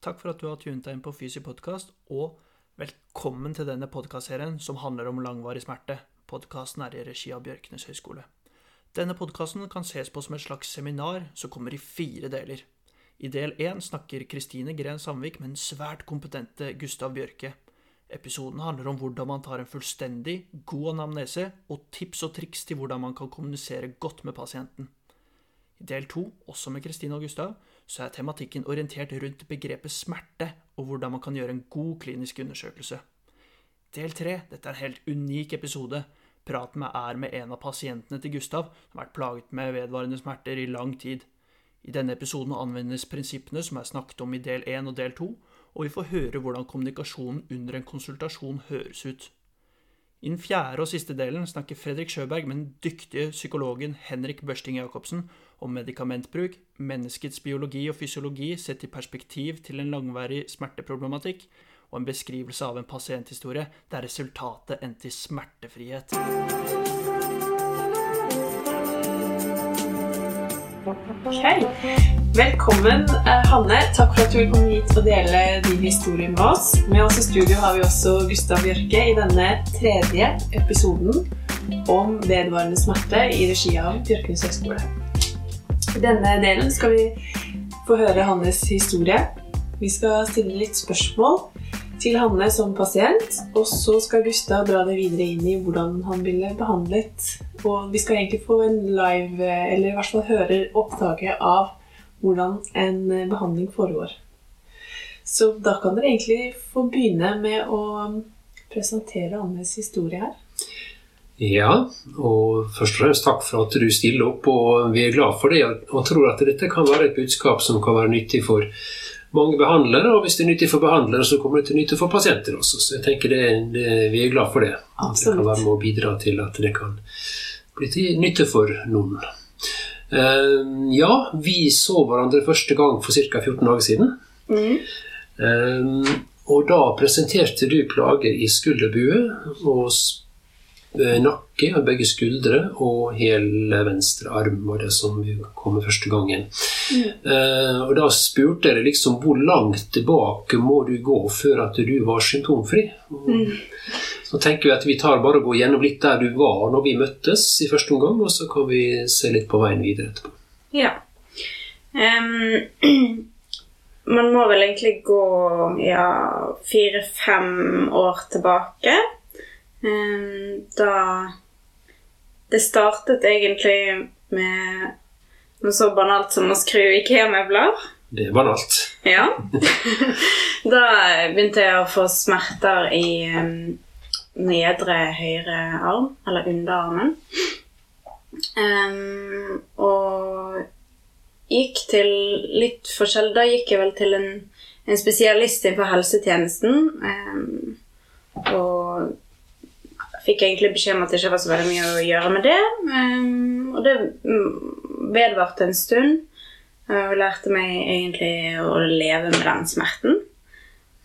Takk for at du har tunet deg inn på Fysi podkast, og velkommen til denne podkastserien som handler om langvarig smerte. Podkasten er i regi av Bjørknes høgskole. Denne podkasten kan ses på som et slags seminar som kommer i fire deler. I del én snakker Kristine Gren Sandvik med den svært kompetente Gustav Bjørke. Episoden handler om hvordan man tar en fullstendig, god anamnese, og tips og triks til hvordan man kan kommunisere godt med pasienten. I del to, også med Kristine og Gustav, så er tematikken orientert rundt begrepet smerte, og hvordan man kan gjøre en god klinisk undersøkelse. Del tre, dette er en helt unik episode. Praten med er med en av pasientene til Gustav, som har vært plaget med vedvarende smerter i lang tid. I denne episoden anvendes prinsippene som er snakket om i del én og del to, og vi får høre hvordan kommunikasjonen under en konsultasjon høres ut. I den fjerde og siste delen snakker Fredrik Sjøberg med den dyktige psykologen Henrik Børsting Jacobsen om medikamentbruk, menneskets biologi og fysiologi sett i perspektiv til en langvarig smerteproblematikk, og en beskrivelse av en pasienthistorie der resultatet endte i smertefrihet. Ok. Velkommen, eh, Hanne. Takk for at du komme hit og dele din historie med oss. Med oss i studio har vi også Gustav Bjørke i denne tredje episoden om vedvarende smerte i regi av Bjørknes høgskole. I denne delen skal vi få høre Hannes historie. Vi skal stille litt spørsmål til Hanne som pasient, og så skal Gustav dra det videre inn i hvordan han ville behandlet. Og vi skal egentlig få en live, eller i hvert fall høre opptaket av hvordan en behandling foregår. Så da kan dere egentlig få begynne med å presentere Annes historie her. Ja, og først og fremst takk for at du stiller opp, og vi er glad for det. Og tror at dette kan være et budskap som kan være nyttig for mange behandlere, og hvis det er nyttig for behandlere, så kommer det til nytte for pasienter også. Så jeg tenker det, det, vi er glad for det. At det kan være med å bidra til at det kan bli til nytte for noen. Uh, ja, vi så hverandre første gang for ca. 14 dager siden. Mm. Uh, og da presenterte du plager i skulderbue og nakke og begge skuldre og hele venstre arm var det som kom første gangen. Mm. Uh, og da spurte jeg liksom hvor langt tilbake må du gå før at du var symptomfri. Mm. Så tenker vi at vi tar bare og går gjennom litt der du var når vi møttes i første omgang, og så kan vi se litt på veien videre etterpå. Ja. Um, man må vel egentlig gå ja, fire-fem år tilbake. Um, da Det startet egentlig med noe så banalt som å skru IKEA-møbler. Det er banalt. Ja. da begynte jeg å få smerter i um, nedre høyre arm, eller underarmen. Um, og gikk til litt forskjell Da gikk jeg vel til en, en spesialist innenfor helsetjenesten. Um, og fikk egentlig beskjed om at det ikke var så veldig mye å gjøre med det. Um, og det vedvarte en stund. Og lærte meg egentlig å leve med den smerten.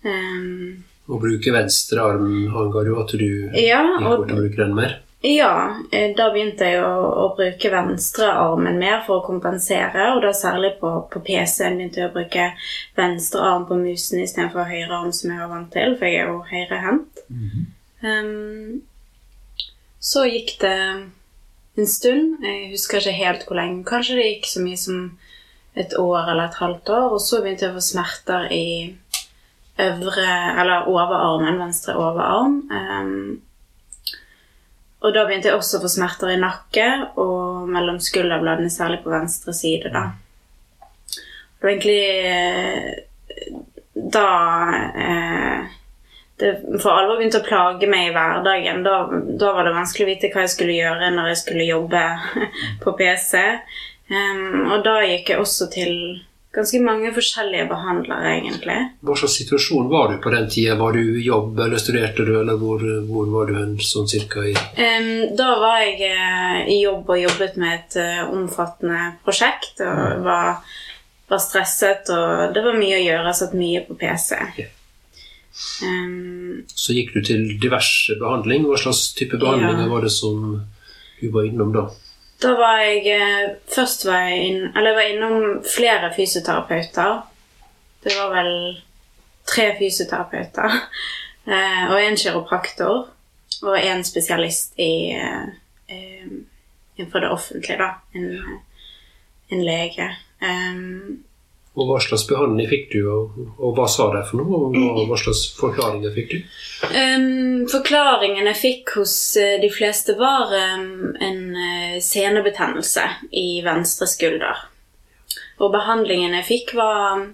Um, å bruke venstre arm anga du at du ja, og bruke den mer? Ja, eh, da begynte jeg å, å bruke venstrearmen mer for å kompensere. Og da særlig på, på PC-en begynte jeg å bruke venstre arm på musen istedenfor høyre arm, som jeg var vant til, for jeg er jo høyrehendt. Mm -hmm. um, så gikk det en stund. Jeg husker ikke helt hvor lenge. Kanskje det gikk så mye som et år eller et halvt år. Og så begynte jeg å få smerter i øvre Eller overarmen, venstre overarm. Um, og da begynte jeg også å få smerter i nakke og mellom skulderbladene, særlig på venstre side. da. Det egentlig eh, da eh, det for alvor begynte å plage meg i hverdagen. Da, da, var det vanskelig å vite hva jeg skulle gjøre når jeg skulle jobbe på PC. Um, og da gikk jeg også til ganske mange forskjellige behandlere, egentlig. Hva slags situasjon var du på den tida? Var du i jobb, eller studerte du, eller hvor, hvor var du en sånn cirka i um, Da var jeg uh, i jobb og jobbet med et uh, omfattende prosjekt. Og mm. var, var, stresset, og det var mye å gjøre. Jeg satt mye på PC. Yeah. Um, Så gikk du til diverse behandling. Hva slags type behandlinger ja. var det som du var innom da? Da var jeg eh, Først var jeg, inn, eller jeg var innom flere fysioterapeuter. Det var vel tre fysioterapeuter eh, og en kiropraktor og en spesialist i eh, innenfor det offentlige, da. En, en lege. Um, Og hva slags behandling fikk du, og, og hva sa de for noe? Og hva, slags forklaringer fikk du? Um, forklaringen jeg fikk hos uh, de fleste, var um, en uh, senebetennelse i venstre skulder. Og behandlingen jeg fikk, var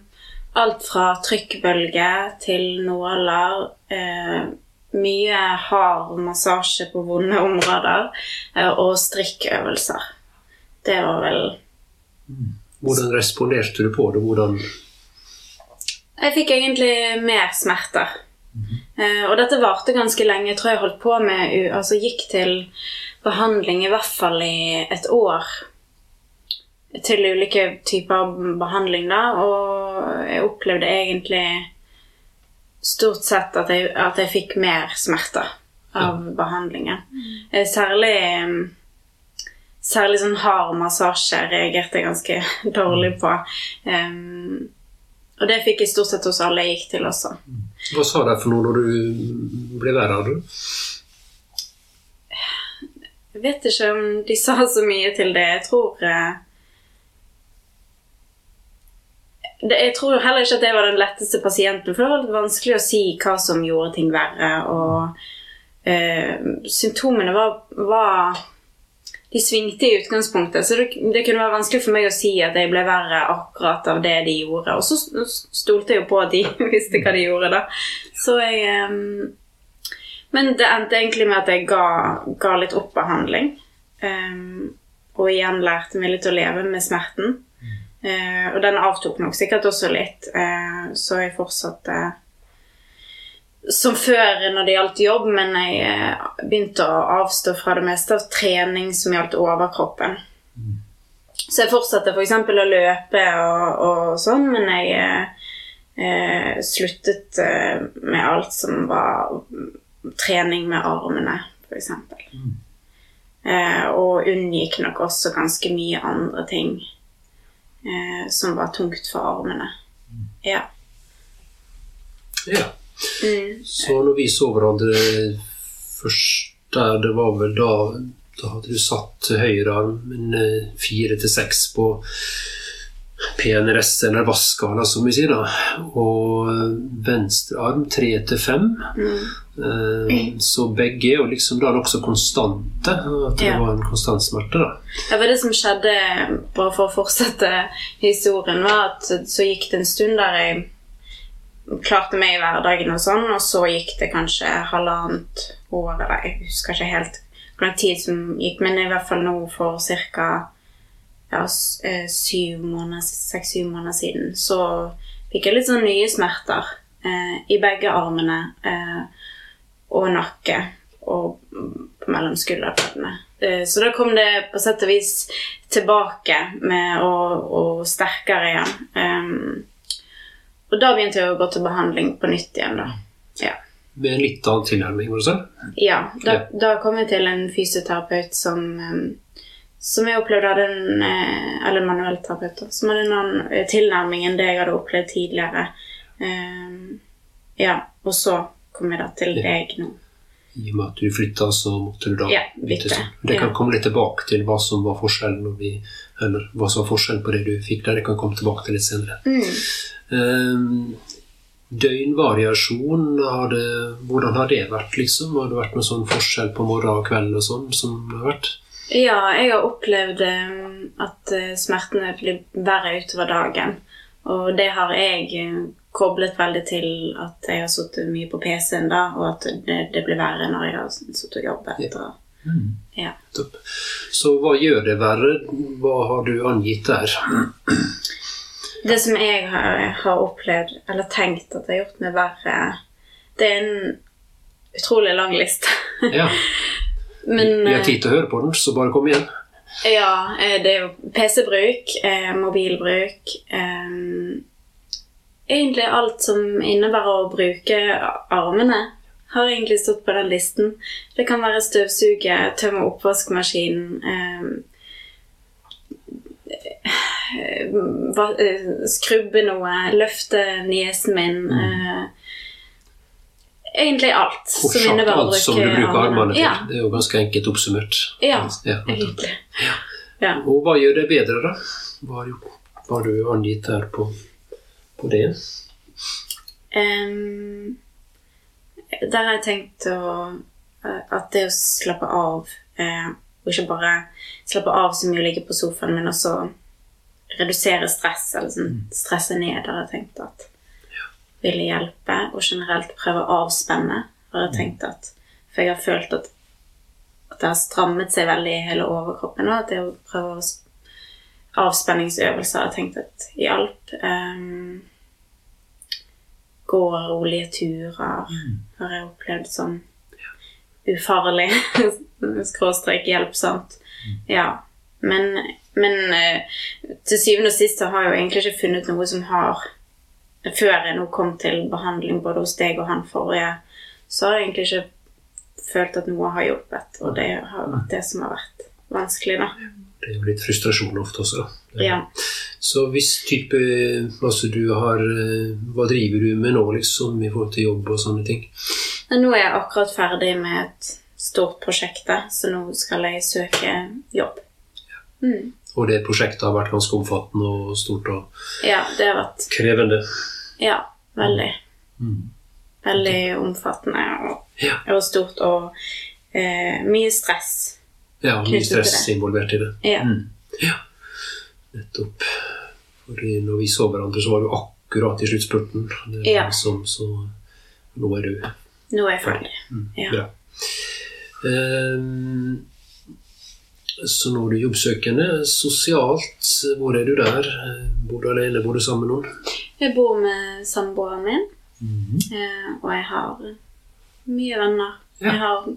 alt fra trykkbølge til nåler. Uh, mye hard massasje på vonde områder og strikkøvelser. Det var vel Hvordan responderte du på det? Hvordan Jeg fikk egentlig mer smerter. Eh, og dette varte ganske lenge. Jeg tror jeg holdt på med Altså gikk til behandling i hvert fall i et år. Til ulike typer behandling, da. Og jeg opplevde egentlig stort sett at jeg, at jeg fikk mer smerter av behandlingen. Eh, Særlig Særlig sånn hard massasje reagerte jeg ganske dårlig på. Um, og det fikk jeg stort sett hos alle jeg gikk til også. Hva sa de for noe når du ble av du? Jeg vet ikke om de sa så mye til det. Jeg tror eh, det, Jeg tror heller ikke at det var den letteste pasienten, for det var litt vanskelig å si hva som gjorde ting verre. Og eh, symptomene var, var de svingte i utgangspunktet, så det, det, kunne være vanskelig for meg å si at jeg ble verre akkurat av det de gjorde. Og så stolte jeg jo på at de visste hva de gjorde, da. Så jeg um, Men det endte egentlig med at jeg ga, ga litt opp behandling. Um, og igjen lærte meg litt å leve med smerten. Uh, og den avtok nok sikkert også litt, uh, så jeg fortsatte som før når det gjaldt jobb, men jeg eh, begynte å avstå fra det meste av trening som gjaldt overkroppen. Så jeg fortsatte f.eks. For å løpe og, og, sånn, men jeg eh, sluttet eh, med alt som var trening med armene, f.eks. Mm. Eh, og unngikk nok også ganske mye andre ting eh, som var tungt for armene. Ja. Ja. Mm. Så når vi så hverandre først der, det var vel da Da hadde du satt høyrearmen fire til seks på PNRS, eller VAS-skala, som vi sier, da. Og venstre arm tre til fem. Mm. Så begge er jo liksom da nokså konstante. At det ja. var en konstant smerte, da. Ja, for det som skjedde, bare for å fortsette historien, var at så gikk det en stund der jeg klarte meg i hverdagen og sånn, og så gikk det kanskje halvannet år, eller jeg husker ikke helt hvor lang tid som gikk, men i hvert fall nå for ca. Ja, eh, syv måneder, seks-syv måneder siden, så fikk jeg litt sånn nye smerter eh, i begge armene eh, og nakke og mellom skulderbladene. Eh, så da kom det på sett og vis tilbake med og, og sterkere igjen. Um, og da begynte jeg å gå til behandling på nytt igjen, da. Ja. Med en litt annen tilnærming, var det sånn? Ja. Da, ja. da, kom jeg til en fysioterapeut som som jeg opplevde hadde en eh, Eller manuellterapeut, som hadde en annen eh, tilnærming enn det jeg hadde opplevd tidligere. Ja. Og så kom jeg da til ja. deg nå. I og med at du flytta, så måtte du da ja, bytte. Sånn. Det kan ja. komme litt tilbake til hva som var forskjellen vi, Eller hva som var forskjellen på det du fikk der. Det kan komme tilbake til litt senere. Mm. Ehm, døgnvariasjon, har det, hvordan har det vært, liksom? Har det vært noen sånn forskjell på morgen og kveld og sånn som det har vært? Ja, jeg har opplevd ehm, at eh, smertene blir verre utover dagen. Og det har jeg eh, koblet veldig til at jeg har sittet mye på PC-en da, og at det, det, blir verre når jeg har sittet og jobbet. Ja. Mm. Ja. Så hva gjør det verre? Hva har du angitt der? Det som jeg har, har, opplevd, eller tenkt at har gjort meg verre, det er en utrolig lang liste. ja. Men, Vi har tid til å høre på den, så bare kom igjen. Ja, eh, det er jo PC-bruk, eh, mobilbruk eh, Egentlig alt som innebærer å bruke armene, har egentlig stått på den listen. Det kan være støvsuge, tømme oppvaskmaskinen eh, va- eh, skrubbe noe, løfte niesen min. eh, egentlig alt som innebærer alt som du bruker armene til. Ja, Det er jo ganske enkelt oppsummert. Ja, ja egentlig. Ja. Og hva gjør det bedre, da? Hva har, du, hva har du angitt her på, på det? Um, der har jeg tenkt å, eh, at det å slappe av eh, Og ikke bare slappe av så mye å ligge på sofaen, men også redusere stress, eller sånn stresse ned, har jeg tenkt at ville hjelpe. Og generelt prøve å avspenne, har jeg tenkt at For jeg har følt at, at det har strammet seg veldig i hele overkroppen, og at det å prøve å Avspenningsøvelser har jeg tenkt at hjalp. Um, gå rolige turer har jeg opplevd som ufarlig. Skråstrek hjelpsomt. Ja. Men, men eh, til syvende og sist så har jeg jo egentlig ikke funnet noe som har Før jeg nå kom til behandling både hos deg og han forrige, så har jeg egentlig ikke følt at noe har hjulpet. Og det har vært det som har vært vanskelig, da. Det er jo litt frustrasjon ofte også, da. Ja. Så hvis type Altså du har eh, Hva driver du med nå, liksom, i forhold til jobb og sånne ting? Nå er jeg akkurat ferdig med et stort prosjekt, så nå skal jeg søke jobb. Mm. Og det prosjektet har vært ganske omfattende og stort og Ja, det har vært krevende. Ja, veldig. Mm. Veldig omfattende og, Ja. og stort og eh, mye stress. Ja, mye stress det. involvert i det. Ja. Mm. ja. Nettopp. Fordi når vi så hverandre, så var vi akkurat i sluttspurten. Ja. liksom, så nå er du Nå er jeg ferdig. Mm, Ja. Bra. Ehm, så nå er du jobbsøkende. Sosialt, hvor er du der? Bor du alene, bor du sammen med noen? Jeg bor med samboeren min, eh, og jeg har mye venner. Ja. Jeg har,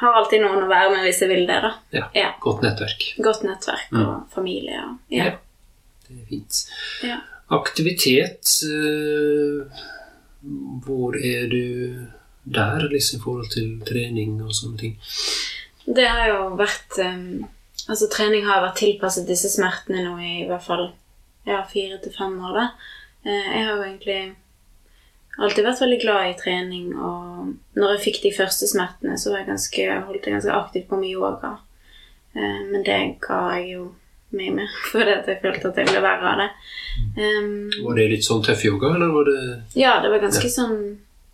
har alltid noen å være med hvis jeg vil det, da. Ja. Ja. Godt nettverk. Godt nettverk Mm. og familie. Og, ja. Ja. Det er fint. Ja. Aktivitet eh, Hvor er du der, liksom, i forhold til trening og sånne ting? Det har jo vært um, Altså, trening har vært tilpasset disse smertene nå i hvert fall ja, fire til fem år, da. Eh, jeg har jo egentlig alltid vært veldig glad i trening, og når jeg fikk de første smertene, så var jeg ganske, holdt jeg ganske aktivt på med yoga. Eh, men det ga jeg jo meg med, fordi jeg følte at jeg ble verre av det. Um, Var det litt sånn tøff yoga, eller var det ja, det var ganske sånn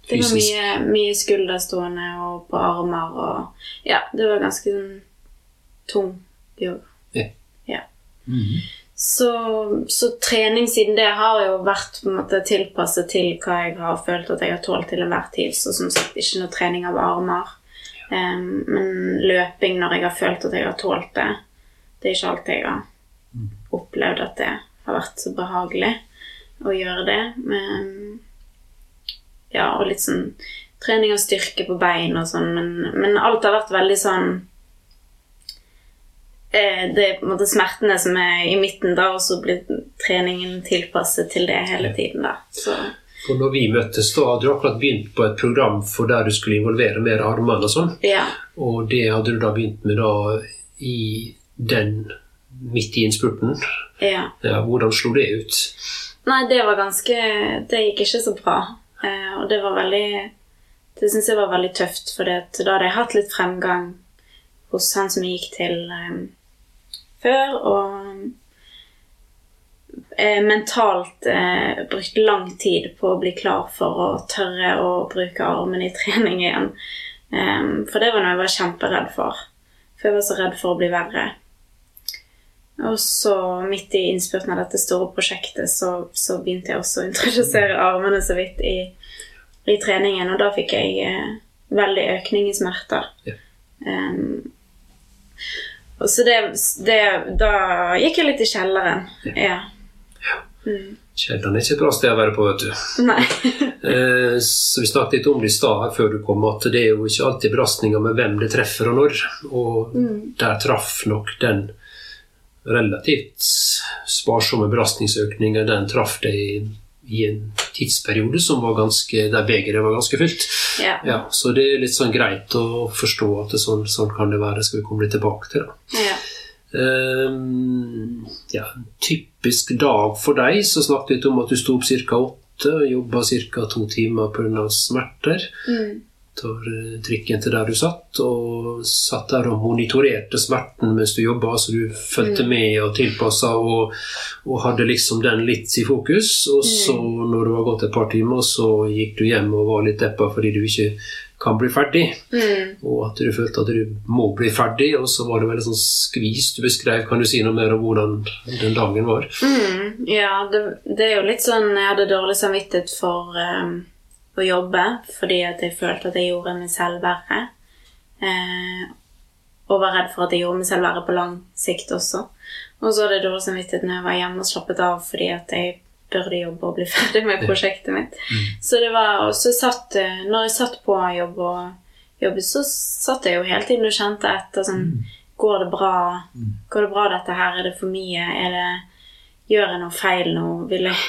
Det var mye, mye skulderstående og på armer og Ja, det var ganske sånn tung yoga. Mhm. Så, så trening siden det har jo vært på en måte tilpasset til hva jeg har følt at jeg har tålt til enhver tid. Så som sagt ikke noe trening av armer. Um, men løping når jeg har følt at jeg har tålt det. Det er ikke alltid jeg har opplevd at det har vært så behagelig å gjøre det. Men, ja, og litt sånn trening og styrke på bein og sånn. Men, men alt har vært veldig sånn eh, det er på en måte smertene som er i midten, da, og så blir treningen tilpasset til det hele tiden. da. Så, For når vi møttes, da hadde du akkurat begynt på et program for der du skulle involvere mer armene og sånn. ja. Og det hadde du da begynt med da i den midt i innspurten. ja. Ja, hvordan slo det ut? Nei, det var ganske Det gikk ikke så bra. Eh, og det var veldig Det syns jeg var veldig tøft, for da hadde jeg hatt litt fremgang hos han som jeg gikk til eh, før, og eh, mentalt eh, brukt lang tid på å bli klar for å tørre å bruke armen i trening igjen. Eh, for det var noe jeg var kjemperedd for. For jeg var så redd for å bli verre. Og så midt i innspurten av dette store prosjektet så, så begynte jeg også å introdusere armene så vidt i, i treningen, og da fikk jeg eh, veldig økning i smerter. Ja. Um, og så det, det Da gikk jeg litt i kjelleren. Ja. Mm. Kjelleren er ikke et bra sted å være på, vet du. Nei. Eh, Så Vi snakket litt om det i stad før du kom, at det er jo ikke alltid belastninger med hvem det treffer og når. Og der traff nok den relativt sparsomme belastningsøkninger. den traff deg i, i en tidsperiode som var ganske, der begeret var ganske fylt. Ja. Ja, så det er litt sånn greit å forstå at det sånn, sånn kan det være. skal vi komme litt tilbake til. Da. ja. Um, ja, typisk dag for deg, så snakket vi om at du sto opp ca. åtte og jobba ca. to timer pga. smerter. Mm. Tar eh, trikken til der du satt, og satt der og monitorerte smerten mens du jobba, så du fulgte Mm. med og tilpassa og, og hadde liksom den litt i fokus. Og så, når det var gått et par timer, så gikk du hjem og var litt deppa fordi du ikke kan bli ferdig. Mm. Og at du følte at du må bli ferdig, og så var det veldig sånn skvis du beskrev. Kan du si noe mer om hvordan den dagen var? Mm, ja, det, det er jo litt sånn Jeg hadde dårlig samvittighet for eh, å jobbe fordi at jeg følte at jeg gjorde meg selv verre. Eh, og var redd for at jeg gjorde meg selv verre på lang sikt også. Og så hadde jeg dårlig samvittighet når jeg var hjemme og slappet av fordi at jeg burde jobbe og bli ferdig med prosjektet mitt. Så det var også satt eh, Når jeg satt på jobb og jobbet, så satt jeg jo hele tiden og kjente etter sånn Går det bra? Går det bra dette her? Er det for mye? Er det Gjør jeg noe feil nå? Vil jeg,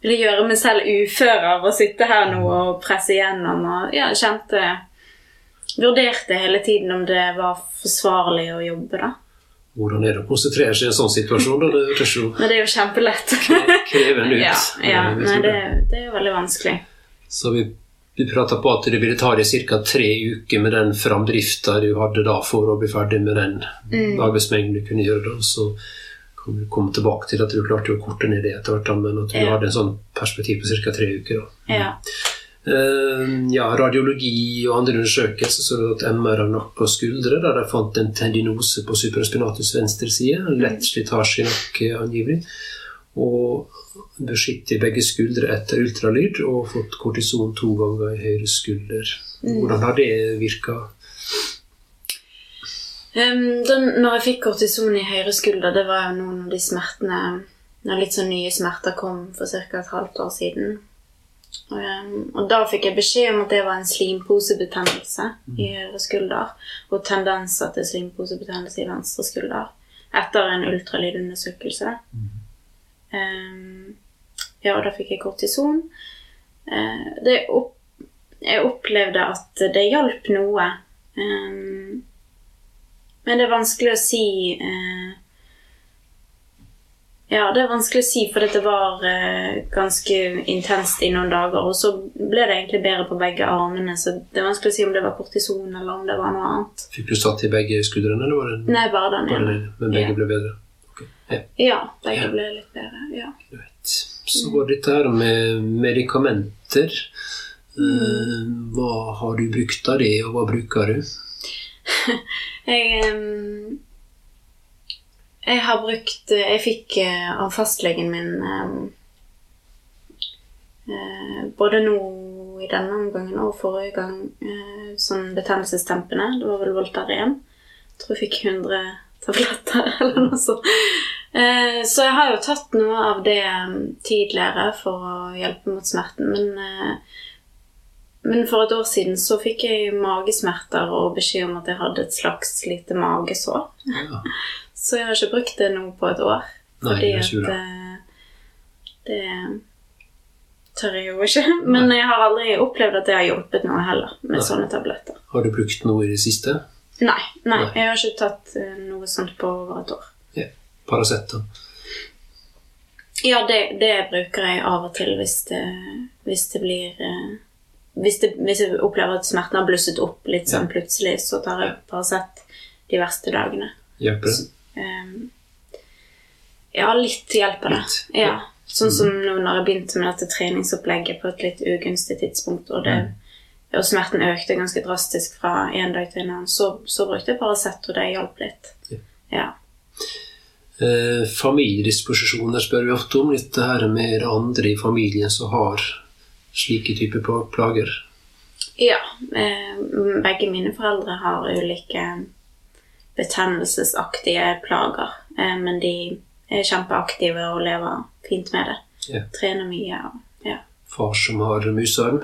vil jeg gjøre meg selv ufør av å sitte her nå og presse igjennom? Og ja, kjente Vurderte hele tiden om det var forsvarlig å jobbe, da. Hvordan er det å konsentrere seg i en sånn situasjon? Da? Det er jo Men det er jo kjempelett. krevende ut. ja, ja. Nei, det, det er jo veldig vanskelig. Så vi, vi prata på at det ville ta deg ca. tre uker med den framdrifta du hadde da for å bli ferdig med den Mm. arbeidsmengden du kunne gjøre da. Så kan vi komme tilbake til at du klarte å korte ned det etter hvert, men at du Ja. hadde en sånn perspektiv på ca. tre uker. Ja. Uh, ja, radiologi og andre undersøkelser så at MR av nakke og skuldre, der de fant en tendinose på supraspinatus venstre side, lett slitasje i nakke angivelig, og beskyttet begge skuldre etter ultralyd og fått kortison to ganger i høyre skulder. Hvordan har det virka? Um, da når jeg fikk kortison i høyre skulder, det var jo noen av de smertene Når litt sånn nye smerter kom for ca. et halvt år siden. Um, og da fikk jeg beskjed om at det var en slimposebetennelse i høyre skulder. Og tendenser til slimposebetennelse i venstre skulder. Etter en ultralydundersøkelse. Um, ja, og da fikk jeg kortison. Uh, det opp, jeg opplevde at det hjalp noe. Um, men det er vanskelig å si eh, Ja, det er vanskelig å si, for dette var eh, ganske intenst i noen dager. Og så ble det egentlig bedre på begge armene, så det er vanskelig å si om det var kortison eller om det var noe annet. Fikk du satt i begge skuldrene, eller var det en... Nei, bare den ene. Men begge Ja. ble bedre? Okay. ja. Ja, begge Ja. ble litt bedre. Ja. Greit. Så var dette her med medikamenter. Mm. hva har du brukt av det, og hva bruker du? Jeg, jeg har brukt Jeg fikk eh, av fastlegen min eh, både nå i denne omgangen og forrige gang eh, sånn betennelsestempene. Det var vel Voltaren. Jeg tror jeg fikk 100 tabletter eller noe sånt. Eh, så jeg har jo tatt noe av det tidligere for å hjelpe mot smerten, men eh, men for et år siden så fikk jeg magesmerter og beskjed om at jeg hadde et slags lite magesår. Ja. Så jeg har ikke brukt det nå på et år. Nei, Fordi det at bra. eh, det tør jeg jo ikke. Men jeg har aldri opplevd at det har hjulpet noe heller med Nei. sånne tabletter. Har du brukt noe i det siste? Nei, nei, Nei. jeg har ikke tatt eh, noe sånt på over et år. Paracet? da? Ja, det, det bruker jeg av og til hvis det, hvis det blir eh, hvis, det, hvis jeg opplever at smerten har blusset opp litt sånn plutselig, så tar jeg Paracet de verste dagene. Hjelper det? Um, ja, litt hjelper det. Litt, Ja. Sånn som nå når jeg begynte med dette treningsopplegget på et litt ugunstig tidspunkt, og, det, og smerten økte ganske drastisk fra en dag til en annen, så, så brukte jeg Paracet, og det hjalp litt. Ja. Ja. Eh, familiedisposisjoner spør vi ofte om. Litt det her med andre i familien som har slike typer plager. ja eh, begge mine foreldre har ulike betennelsesaktige plager, eh, men de er kjempeaktive og lever fint med det. Ja. Trener mye ja. Far som har musearm.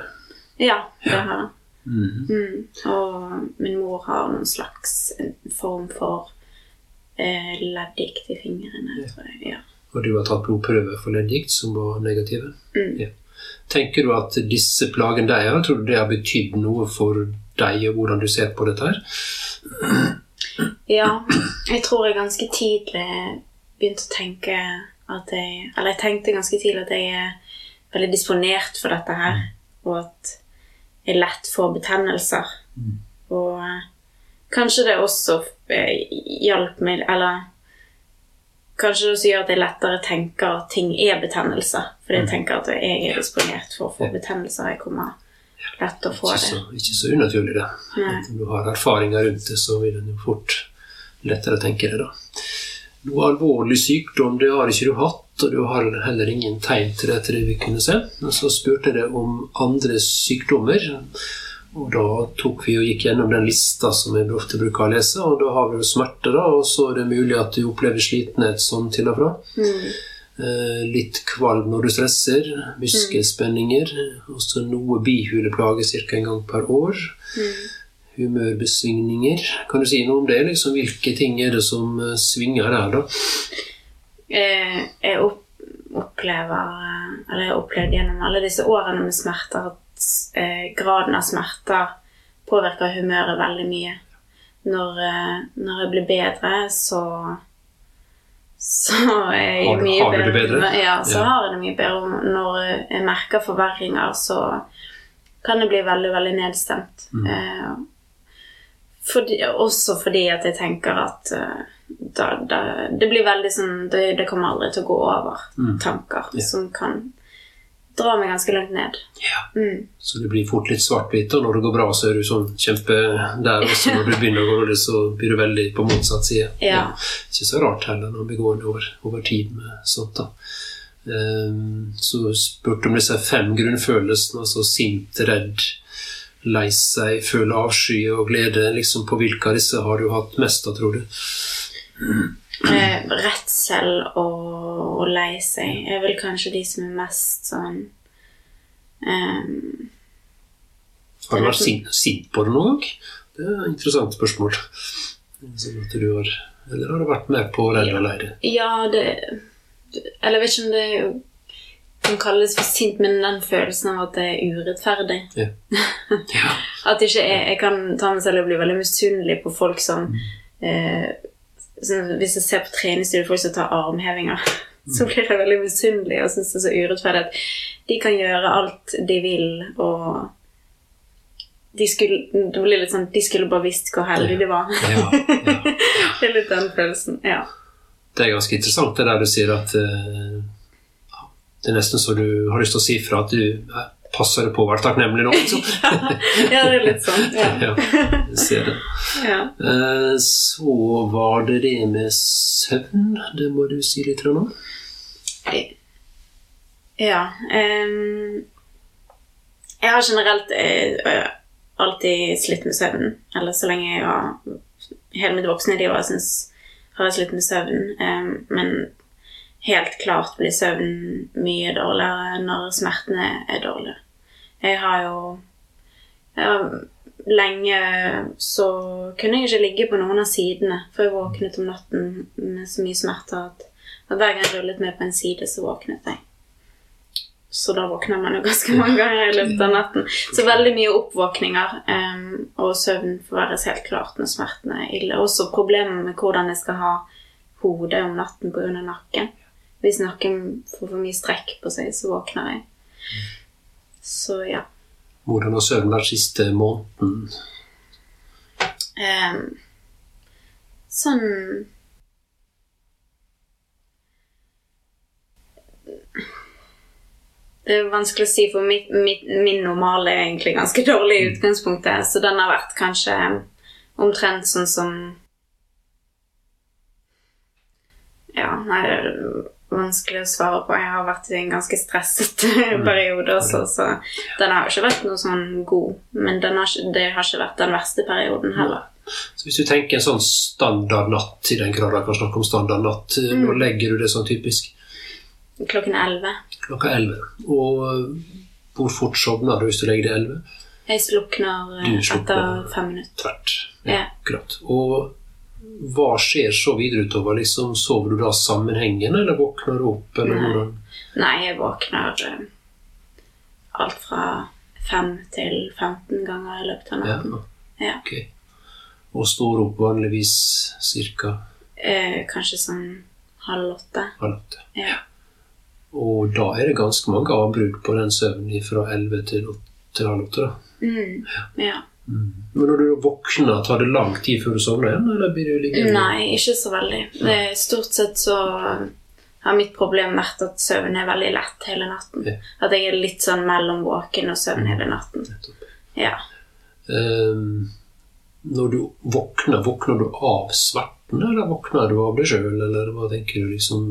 Ja, det har han. Mhm. Mm. Og min mor har noen slags form for eh, leddgikt i fingrene, tror jeg. Ja. Og du har tatt blodprøver for leddgikt som var negative. Mm. Ja. Tenker du at disse plagene de har, tror du det har betydd noe for deg, og hvordan du ser på dette her? Ja, jeg tror jeg ganske tidlig begynte å tenke at jeg Eller jeg tenkte ganske tidlig at jeg er veldig disponert for dette her, og at jeg lett får betennelser. Og eh, kanskje det også eh, hjalp meg Eller kanskje det også gjør at jeg lettere tenker at ting er betennelse. Fordi jeg tenker at jeg er disponert for å få betennelser. Jeg kommer lett til å få Ikke det. så, ikke så unaturlig, det. Nei. Når du har erfaringer rundt det, så vil en jo fort lettere tenke det, da. Noe alvorlig sykdom det har ikke du hatt, og du har heller ingen tegn til det etter det vi kunne se. Men så spurte jeg deg om andre sykdommer, og da tok vi og gikk gjennom den lista som jeg ofte bruker å lese, og da har vi jo smerte, da, og så er det mulig at du opplever slitenhet sånn til og fra. Eh, litt kvalm når du stresser, muskelspenninger, og så noe bihuleplage ca. en gang per år. Humørbesvingninger. Kan du si noe om det? Liksom, hvilke ting er det som eh, svinger der, da? Eh, jeg opp, opplever eh, Eller jeg har opplevd gjennom alle disse årene med smerter at eh, graden av smerter påvirker humøret veldig mye. Når, eh, når jeg blir bedre, så så er jeg Har mye har det bedre? Ja, så Ja. har jeg det mye bedre. Når jeg merker forverringer, så kan jeg bli veldig, veldig nedstemt. Mm. Eh, fordi, også fordi at jeg tenker at eh, da, da, det blir veldig sånn det, det kommer aldri til å gå over. Mm. Tanker Ja. som kan dra meg ganske langt ned. Ja. Mm. Så det blir fort litt svart-hvitt, og når det går bra, så er du sånn kjempe der. Og så når du begynner å gå dårlig, så blir du veldig på motsatt side. Ja. Ikke så rart heller når vi går over, over tid med sånt. da. Ehm, så spurte om disse fem grunnfølelsene, altså sint, redd, lei seg, føle avsky og glede. liksom På hvilke av disse har du hatt mest av, tror du? Eh, redsel og, og lei seg er vel kanskje de som er mest sånn ehm, Har du vært sint, sint på det noen gang? Det er et interessant spørsmål. Sånn at du har, eller har du vært med på redd og leire? Ja, det Eller jeg vet ikke om det kan kalles for sint, men den følelsen av at det er urettferdig. Ja. ja. At ikke jeg, jeg kan ta meg selv og bli veldig misunnelig på folk som eh, sånn, Hvis jeg ser på treningsstudio folk som tar armhevinger, så blir jeg veldig misunnelig og syns det er så urettferdig at de kan gjøre alt de vil, og de skulle, det blir litt sånn, de skulle bare visst hvor heldige de var. Ja, ja. det er litt den følelsen. Ja. Det er ganske interessant det der du sier at uh, det er nesten så du har lyst til å si fra at du passer det på å være takknemlig nå. Liksom. ja, det er litt sånn. Ja. ja, jeg ser det. ja. Eh, Så var det det med søvn. Det må du si litt om. Ja. Um, jeg har generelt eh, alltid slitt med søvnen. Eller så lenge jeg var Hele mitt voksne liv jeg har jeg slitt med søvn. Um, men helt klart blir søvnen mye dårligere når smertene er dårlige. Jeg har jo ja, Lenge så kunne jeg ikke ligge på noen av sidene, for jeg våknet om natten med så mye smerter at hver gang jeg rullet meg på en side, så våknet jeg. Så da våkner man jo ganske mange ganger i løpet av natten. Så veldig mye oppvåkninger, um, og søvn forverres helt klart når smertene er ille. Også problemer med hvordan jeg skal ha hodet om natten pga. nakken. Hvis noen får for mye strekk på seg, så våkner jeg. Så ja. Hvordan har søvnen vært siste måneden? Em, sånn Det er vanskelig å si, for mitt, mitt, min normal er egentlig ganske dårlig i utgangspunktet. Så den har vært kanskje omtrent sånn som Ja, nei, vanskelig å svare på. Jeg har vært i en ganske stresset periode også, så den har jo ikke vært noe sånn god. Men den har, det har ikke vært den verste perioden heller. Så Hvis du tenker en sånn standardnatt, i den grad jeg kan snakke om standardnatt, mm. når legger du det sånn typisk? Klokken elleve. Klokka 11. Og eh, hvor fort sovner du hvis du legger deg 11? Jeg slukner eh, slukner. etter fem minutter. Tvert. Ja. klart. Og hva skjer så videre utover? Liksom, sover du da sammenhengende, eller våkner du opp? Eller Nei. jeg våkner eh, alt fra fem til 15 ganger i løpet av natten. Ja. ok. Og står opp vanligvis ca. Eh, kanskje sånn halv åtte. halv åtte. Ja. Og da er det ganske mange avbrudd på den søvnen fra elleve til til halv åtte. da. Mm. Ja. Men når du våkner, tar det lang tid før du sovner igjen, eller blir du liggende? Nei, ikke så veldig. Det stort sett så har mitt problem vært at søvn er veldig lett hele natten. Ja. At jeg er litt sånn mellom våken og søvn hele natten. Ja. Um, når du våkner, våkner du av sverten, eller våkner du av deg sjøl, eller hva tenker du liksom?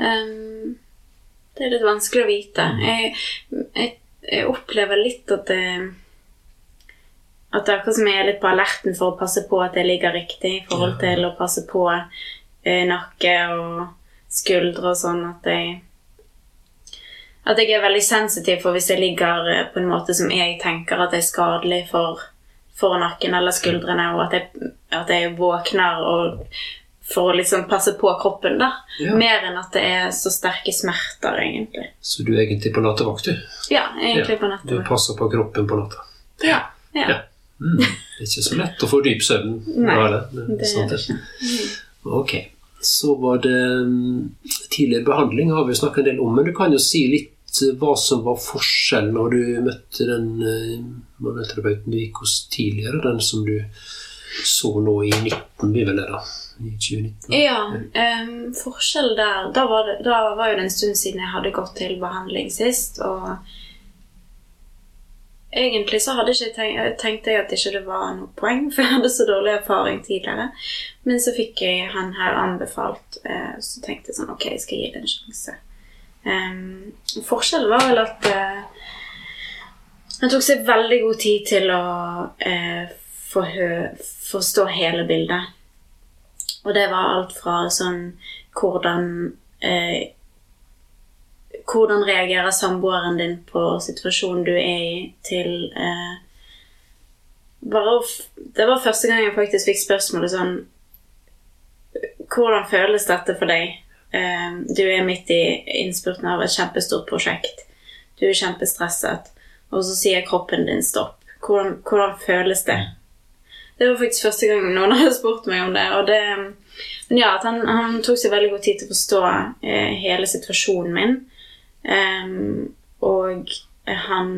Ehm, det er litt vanskelig å vite. Jeg, jeg, jeg opplever litt at det At det er akkurat som jeg er litt på alerten for å passe på at jeg ligger riktig i forhold Ja. til å passe på eh, nakke og skuldre og sånn at jeg At jeg er veldig sensitiv for hvis jeg ligger eh, på en måte som jeg tenker at er skadelig for, for nakken eller skuldrene, og at jeg, at jeg våkner og for å liksom passe på kroppen, da. Ja. Mer enn at det er så sterke smerter, egentlig. Så du er egentlig på nattevakt, du? Ja, egentlig på Du passer på kroppen på natta? Ja, ja. Mm. Det er ikke så lett å få dyp søvn. Nei, det. Det er Det er det ikke. Ok. Så var det mm, tidligere behandling har vi snakket en del om, men du kan jo si litt eh, hva som var forskjellen når du møtte den eh, manuellterapeuten du gikk hos tidligere, den som du så nå i 19, blir vel det da? I 2019? Ja, um, forskjell der da var, det, da var jo det en stund siden jeg hadde gått til behandling sist, og egentlig så hadde ikke tenkt, tenkte jeg at ikke det var noe poeng, for jeg hadde så dårlig erfaring tidligere. Men så fikk jeg han her anbefalt, eh, så tenkte jeg sånn Ok, jeg skal gi det en sjanse. Um, forskjellen var vel at eh, han tok seg veldig god tid til å eh, forstå hele bildet. Og det var alt fra sånn hvordan eh, Hvordan reagerer samboeren din på situasjonen du er i, til eh, bare Det var første gang jeg faktisk fikk spørsmålet sånn Hvordan føles dette for deg? Eh, du er midt i innspurten av et kjempestort prosjekt. Du er kjempestresset. Og så sier kroppen din stopp. Hvordan, hvordan føles det? Det var faktisk første gang noen hadde spurt meg om det. Og det men ja, at han, han tok seg veldig god tid til å forstå eh, hele situasjonen min. Em, og han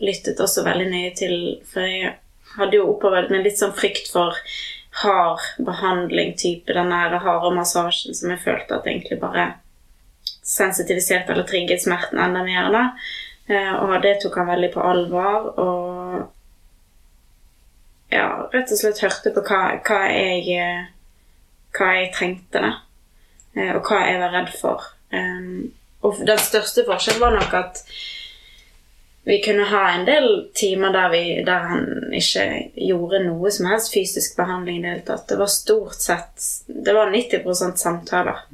lyttet også veldig nøye til For jeg hadde jo opparbeidet meg litt sånn frykt for hard behandling-type, den nære harde massasjen som jeg følte at egentlig bare sensitiviserte eller trigget smerten enda mer. da. Eh, og det tok han veldig på alvor. Og ja, rett og slett hørte på hva, hva jeg eh, hva jeg trengte, da. Eh, Og hva jeg var redd for. Um, og den største forskjellen var nok at vi kunne ha en del timer der, vi, der han ikke gjorde noe som helst fysisk behandling i det hele tatt. Det var stort sett Det var 90% samtaler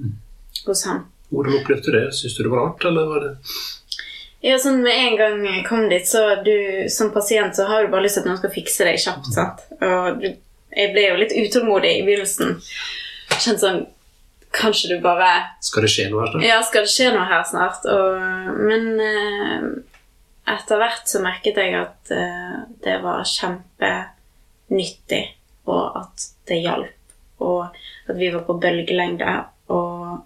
hos han. Hvordan opplevde du det? Syns du det var rart, eller var det Ja, sånn Med en gang jeg kom dit, så du som pasient så har du bare lyst til at noen skal fikse deg kjapt. sant? Og jeg ble jo litt utålmodig i begynnelsen. Kjente sånn Kanskje du bare Skal det skje noe her? da? Ja, skal det skje noe her snart? Og, men eh, etter hvert så merket jeg at eh, det var kjempenyttig, og at det hjalp. Og at vi var på bølgelengde. Og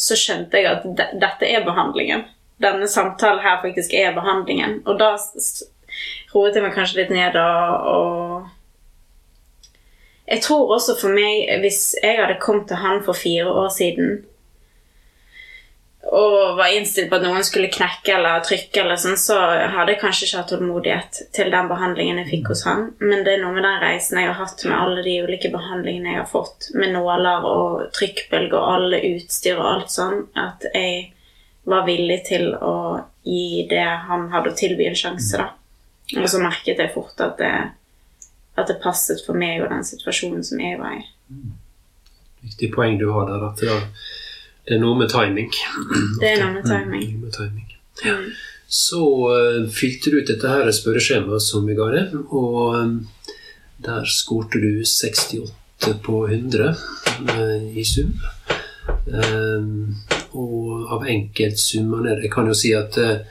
så skjønte jeg at de, dette er behandlingen. Denne samtalen her faktisk er behandlingen. Og da roet jeg meg kanskje litt ned og, og jeg tror også for meg, hvis jeg hadde kommet til han for fire år siden og var innstilt på at noen skulle knekke eller trykke, eller sånn, så hadde jeg kanskje ikke hatt tålmodighet til den behandlingen jeg fikk hos han. Men det er noe med den reisen jeg har hatt med alle de ulike behandlingene jeg har fått, med nåler og trykkbølger og alle utstyr og alt sånn, at jeg var villig til å gi det han hadde å tilby en sjanse, da. Og så merket jeg fort at det, at det passet for meg og den situasjonen som jeg var i. Viktig poeng du har der, at det, det er noe med timing. Det er noe med timing. Mm, med timing. Mm. Så uh, fylte du ut dette her spørreskjemaet som vi ga deg, og um, der skårte du 68 på 100 uh, i sum. Eh, og av enkeltsummene Jeg kan jo si at eh,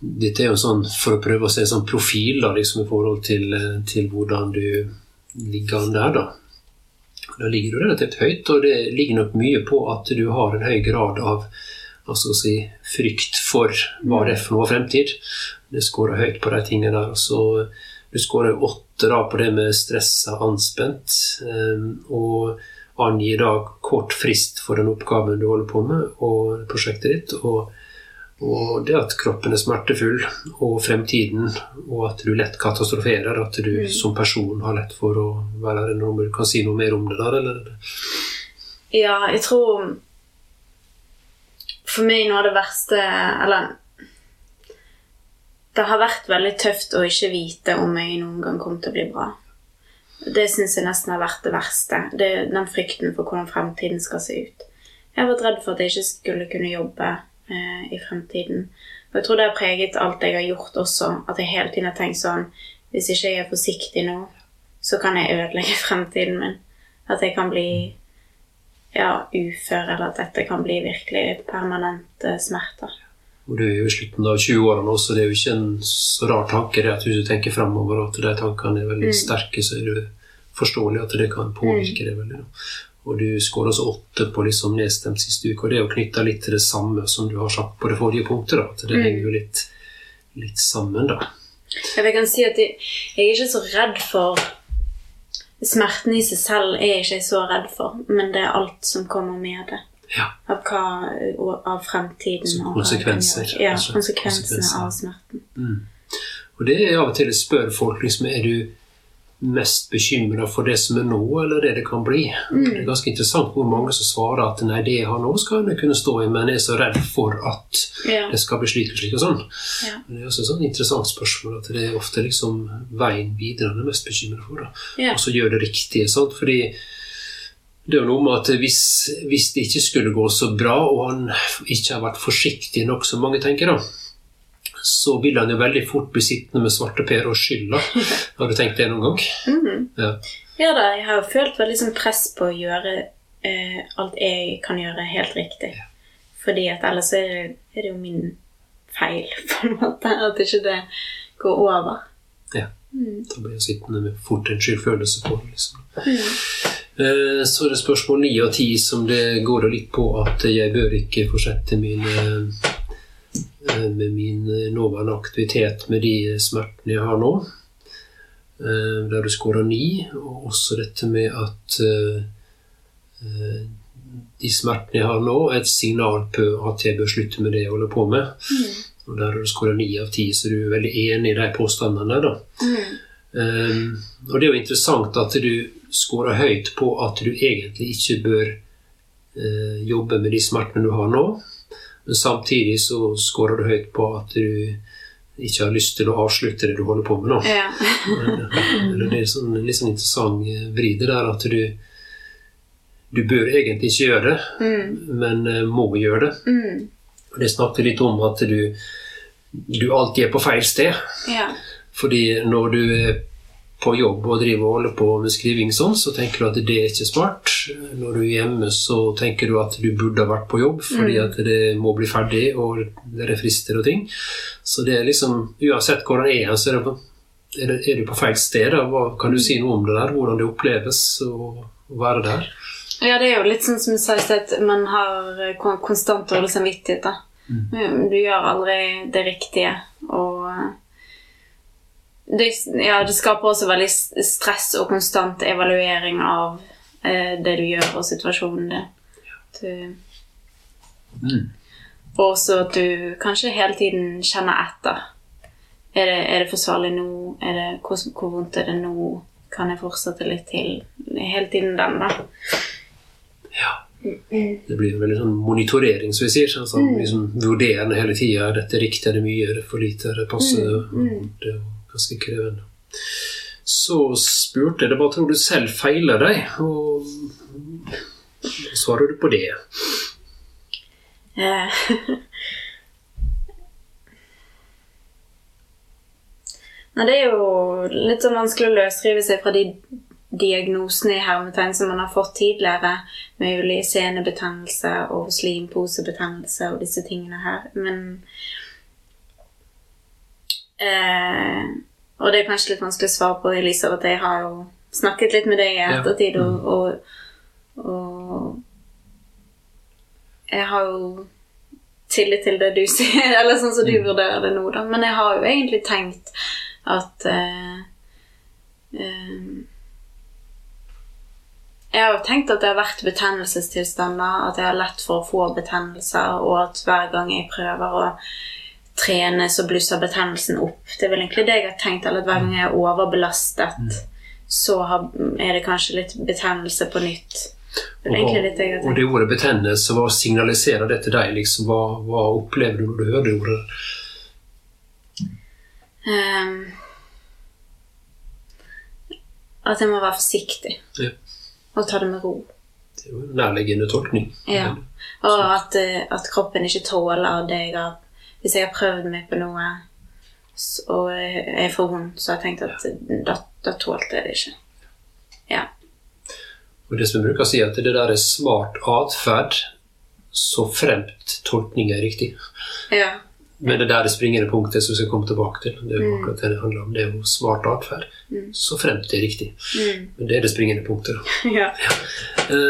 dette er jo sånn for å prøve å se sånn profil da, liksom, i forhold til, eh, til hvordan du ligger an der. da. Da ligger du relativt høyt, og det ligger nok mye på at du har en høy grad av altså si, frykt for hva det er for noe fremtid. Det skårer høyt på de tingene der. Så du skårer åtte da på det med stressa, anspent, eh, og angir da kort frist for den oppgaven du holder på med, og prosjektet ditt. og og det at kroppen er smertefull, og fremtiden, og at du lett katastroferer. At du mm. som person har lett for å være der. når du kan si noe mer om det der, eller? Ja, jeg tror For meg noe av det verste Eller Det har vært veldig tøft å ikke vite om jeg noen gang kommer til å bli bra. Det syns jeg nesten har vært det verste. Det, den frykten for hvordan fremtiden skal se ut. Jeg har vært redd for at jeg ikke skulle kunne jobbe eh, i fremtiden. Og jeg tror det har preget alt jeg har gjort også, at jeg hele tiden har tenkt sånn Hvis ikke jeg er forsiktig nå, så kan jeg ødelegge fremtiden min. At jeg kan bli ja, ufør, eller at dette kan bli virkelig permanente smerter. Og Du er jo i slutten av 20-åra nå, så det er jo ikke en så rar tanke det at hvis du tenker fremover at de tankene er veldig mm. sterke, så er det forståelig at det kan påvirke mm. det veldig. Og du skåra også åtte på liksom nedstemt siste uke. Og det er jo knytta litt til det samme som du har sagt på det forrige punktet. da, at Det mm. henger jo litt, litt, sammen, da. Jeg kan si at jeg, jeg er ikke så redd for Smerten i seg selv er jeg ikke så redd for, men det er alt som kommer med det. Ja. Av, hva, av fremtiden. Så konsekvenser. Av, ja, konsekvensene konsekvenser. av smerten. Mm. Og det er av og til jeg spør folk liksom, er du mest bekymra for det som er nå, eller det det kan bli. Mm. Det er ganske interessant hvor mange som svarer at nei, det jeg har nå, skal jeg kunne stå i, men jeg er så redd for at ja. det skal bli slik og slik og sånn. Ja. Det er også et sånn interessant spørsmål at det er ofte liksom veien videre han er mest bekymra for. Ja. Og så gjør det riktige. sant? Fordi det er jo noe med at hvis, hvis, det ikke skulle gå så bra, og han ikke har vært forsiktig nok, som mange tenker, da, så vil han jo veldig fort bli sittende med svarteper og skylda. Har du tenkt det noen gang? Mm. Ja. ja da, jeg har jo følt veldig sånn press på å gjøre eh, alt jeg kan gjøre, helt riktig. Ja. Fordi at ellers er det, er det, jo min feil, på en måte, at ikke det går over. Ja. Mm. Da blir jeg sittende med fort en skyldfølelse på det. Liksom. Mm. Eh, så er det spørsmål ni og ti som det går litt på at jeg bør ikke fortsette min Eh, med min eh, nåværende aktivitet med de smertene jeg har nå. Eh, der du skårer ni. Og også dette med at de smertene jeg har nå, er et signal på at jeg bør slutte med det jeg holder på med. Mm. Og der har du skåra ni av ti, så du er veldig enig i de påstandene. da. Mm. Um, og det er jo interessant at du skårer høyt på at du egentlig ikke bør uh, jobbe med de smertene du har nå. Men samtidig så skårer du høyt på at du ikke har lyst til å avslutte det du holder på med nå. Ja. det er sånn, litt sånn interessant vri det der at du du bør egentlig ikke gjøre det, mm. men uh, må gjøre det. Mm. Og Det snakket litt om at du, du alltid er på feil sted. Ja. Fordi når du er på jobb og driver og holder på med skriving sånn, så tenker du at det er ikke smart. Når du er hjemme, så tenker du at du burde ha vært på jobb fordi mm. at det må bli ferdig, og det er frister og ting. Så det er liksom Uansett hvor den er, så er, det, er, du på feil sted. Hva, kan du si noe om det der? Hvordan det oppleves å være der? Ja, det er jo litt sånn som du sa i sted, man har konstant dårlig samvittighet. da. Mm. Du gjør aldri det riktige. og det, ja, det skaper også veldig stress og konstant evaluering av eh, det du gjør, og situasjonen din. Mm. Og også at du kanskje hele tiden kjenner etter. Er det, er det forsvarlig nå? Det, hvor, hvor, vondt er det nå? Kan jeg fortsette litt til? Hele tiden den, da. Ja. Det blir en veldig sånn monitorering, som vi sier. Sånn, sånn, liksom, vurderende hele tida. Er dette riktig? Er det mye? Er det for lite? Er det passe? Mm. Mm. Ganske krevende. Så spurte jeg det hva tror du selv feiler deg, og svarer du på det? Eh. Nei, det er jo litt sånn vanskelig å løsrive seg fra de diagnosene i hermetegn som man har fått tidligere, med mulig senebetennelse og slimposebetennelse og disse tingene her. Men Eh, og det er kanskje litt vanskelig å svare på, Elisabeth. Jeg har jo snakket litt med deg i ettertid, og, og, og jeg har jo tillit til det du sier, eller sånn som du vurderer det nå, da. Men jeg har jo egentlig tenkt at eh, eh, Jeg har jo tenkt at det har vært betennelsestilstander, at jeg har lett for å få betennelser, og at hver gang jeg prøver å trene, så blusser betennelsen opp. Det er vel egentlig det jeg har tenkt, eller at hver gang jeg er overbelastet, så er det kanskje litt betennelse på nytt. Det har Og det ordet betennelse, hva signaliserer det til deg? Liksom? Hva, hva opplever du når du hører det ordet? Um, at jeg må være forsiktig. Ja. Og ta det med ro. Det er jo en nærliggende tolkning. Ja. Og at, eh, at kroppen ikke tåler det jeg har Hvis jeg har prøvd meg på noe og jeg er for vond, så har jeg tenkt at da, da tålte jeg det ikke. Ja. Og det som jeg bruker å si, at det der er smart atferd så fremt tolkning er riktig. Ja. Men det der er springende punktet som vi skal komme tilbake til. Det er jo akkurat det det handler om. Det er jo smart atferd. Så fremt det er riktig. Mm. Men det er det springende punktet. da. ja. ja. så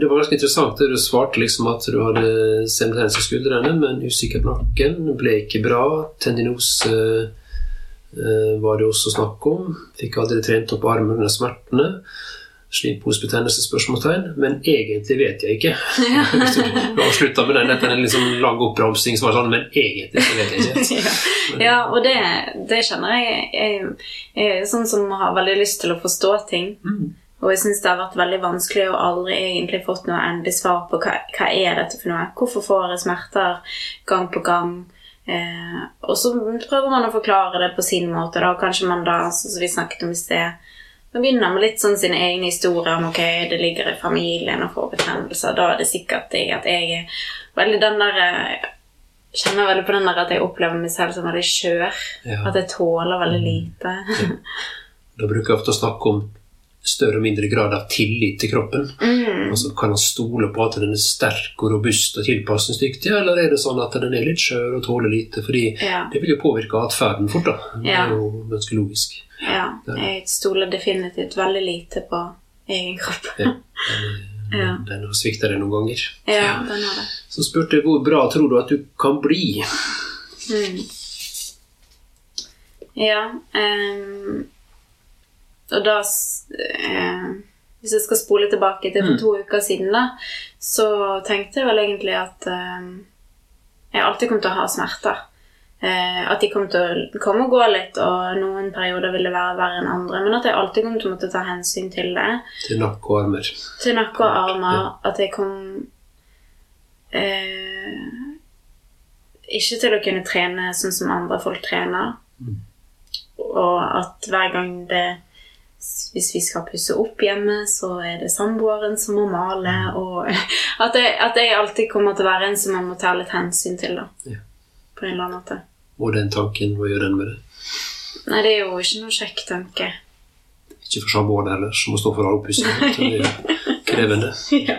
det var ganske interessant det du svarte liksom at du hadde semitens i skuldrene, men usikker på nakken. Ble ikke bra. Tendinose eh, var det også snakk om. Fikk aldri trent opp armen under smertene. Slimposebetennelse? spørsmålstegn. Men egentlig vet jeg ikke. Du du avslutta med den, dette er en liksom lang oppramsing som var sånn, men egentlig så vet jeg ikke. ja. ja, og det, det kjenner jeg. Jeg, jeg er sånn som har veldig lyst til å forstå ting. Mm. Og jeg syns det har vært veldig vanskelig og aldri egentlig fått noe endelig svar på hva, hva er dette for noe. Hvorfor får jeg smerter gang på gang? Eh, og så prøver man å forklare det på sin måte. Da. Kanskje man da, sånn som vi snakket om i sted, man begynner med litt sånn sine egne historier om ok, det ligger i familien og får betennelser. Da er det sikkert det at jeg er veldig den der eh, Kjenner veldig på den der at jeg opplever meg selv som veldig skjør. Ja. At jeg tåler veldig lite. Da bruker jeg ofte å snakke om større og mindre grad av tillit til kroppen. Mm. Altså, kan han stole på at den er sterk og robust og tilpasningsdyktig, eller er det sånn at den er litt skjør og tåler lite? Fordi Ja. det vil jo påvirke atferden fort, da. Det er jo ganske logisk. Ja, jeg stoler definitivt veldig lite på egen kropp. Ja. Ja. Den har svikta deg noen ganger. Ja, den har det. Så spurte jeg hvor bra tror du at du kan bli? Mm. Ja ehm, Og da eh, Hvis jeg skal spole tilbake til for to uker siden, da, så tenkte jeg vel egentlig at eh, jeg alltid kom til å ha smerter. Eh, at de kom til å komme og gå litt, og noen perioder ville være verre enn andre. Men at jeg alltid kom til å måtte ta hensyn til det. Til nakke og armer. til nakke og armer at jeg kom eh, ikke til å kunne trene sånn som andre folk trener. Og at hver gang det Hvis vi skal pusse opp hjemme, så er det samboeren som må male. Og at jeg, at jeg alltid kommer til å være en som man må ta litt hensyn til. da Ja. På en eller annen måte. Og den tanken, hva gjør den med det? Nei, det er jo ikke noe kjekk tanke. Ikke for samboeren heller, som må stå for all oppussingen. Krevende. Ja.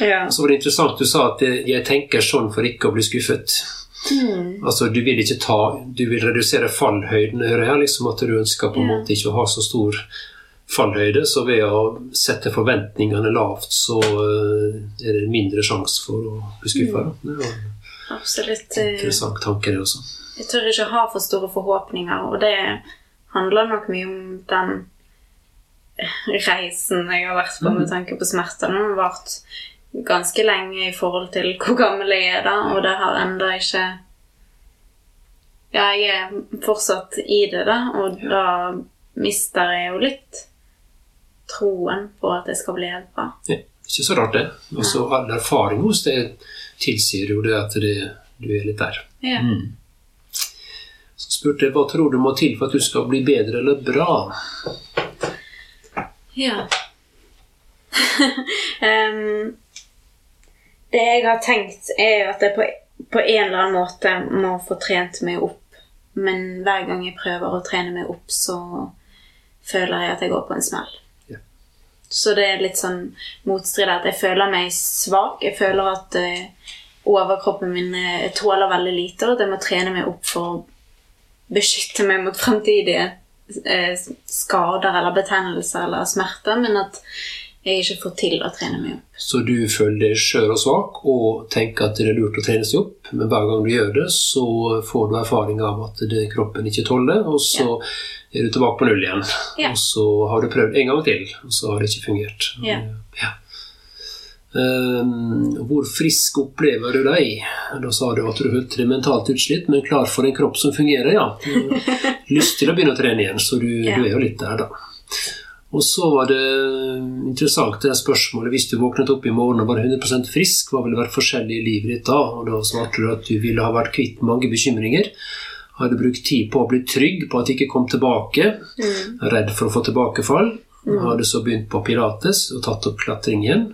Ja. Så var det interessant du sa at 'jeg tenker sånn for ikke å bli skuffet'. Mm. Altså, Du vil ikke ta, du vil redusere fallhøyden, hører jeg. liksom At du ønsker på en måte ikke å ha så stor fallhøyde. Så ved å sette forventningene lavt, så eh, er det mindre sjanse for å bli skuffa. Mm. Absolutt. eh, interessant tanke, det også. Jeg tør ikke ha for store forhåpninger, og det handler nok mye om den reisen jeg har vært på med tanke på smerter. Den har vart ganske lenge i forhold til hvor gammel jeg er da, og det har enda ikke Ja, jeg er fortsatt i det, da, og da mister jeg jo litt troen på at jeg skal bli helt bra. Ja, ikke så rart, det. Altså, All erfaring hos det tilsier jo det at det, du er litt der. Ja. Mm. Så spurte jeg hva tror du må til for at du skal bli bedre eller bra. Ja. Em, det jeg har tenkt, er jo at jeg på, på en eller annen måte må få trent meg opp. Men hver gang jeg prøver å trene meg opp, så føler jeg at jeg går på en smell. Ja. Så det er litt sånn motstrid at jeg føler meg svak. Jeg føler at uh, overkroppen min eh, tåler veldig lite, og at jeg må trene meg opp for å beskytte meg mot fremtidige uh, skader eller betennelser eller smerter, men at jeg ikke får til å trene meg opp. Så du føler deg skjør og svak og tenker at det er lurt å trene seg opp, men hver gang du gjør det, så får du erfaring av at det kroppen ikke tåler, og så er du tilbake på null igjen. Ja. Og så har du prøvd en gang til, og så har det ikke fungert. Ja. Ja. Um, hvor frisk opplever du deg? Da sa du at du følte deg mentalt utslitt, men klar for en kropp som fungerer, ja. Lyst til å begynne å trene igjen, så du, Ja. du er jo litt der, da. Og så var det interessant det spørsmålet hvis du våknet opp i morgen og var 100% frisk, hva ville vært forskjellig i livet ditt da? Og da svarte du at du ville ha vært kvitt mange bekymringer. Hadde brukt tid på å bli trygg på at det ikke kom tilbake. Redd for å få tilbakefall. Hadde så begynt på pilates og tatt opp klatring igjen.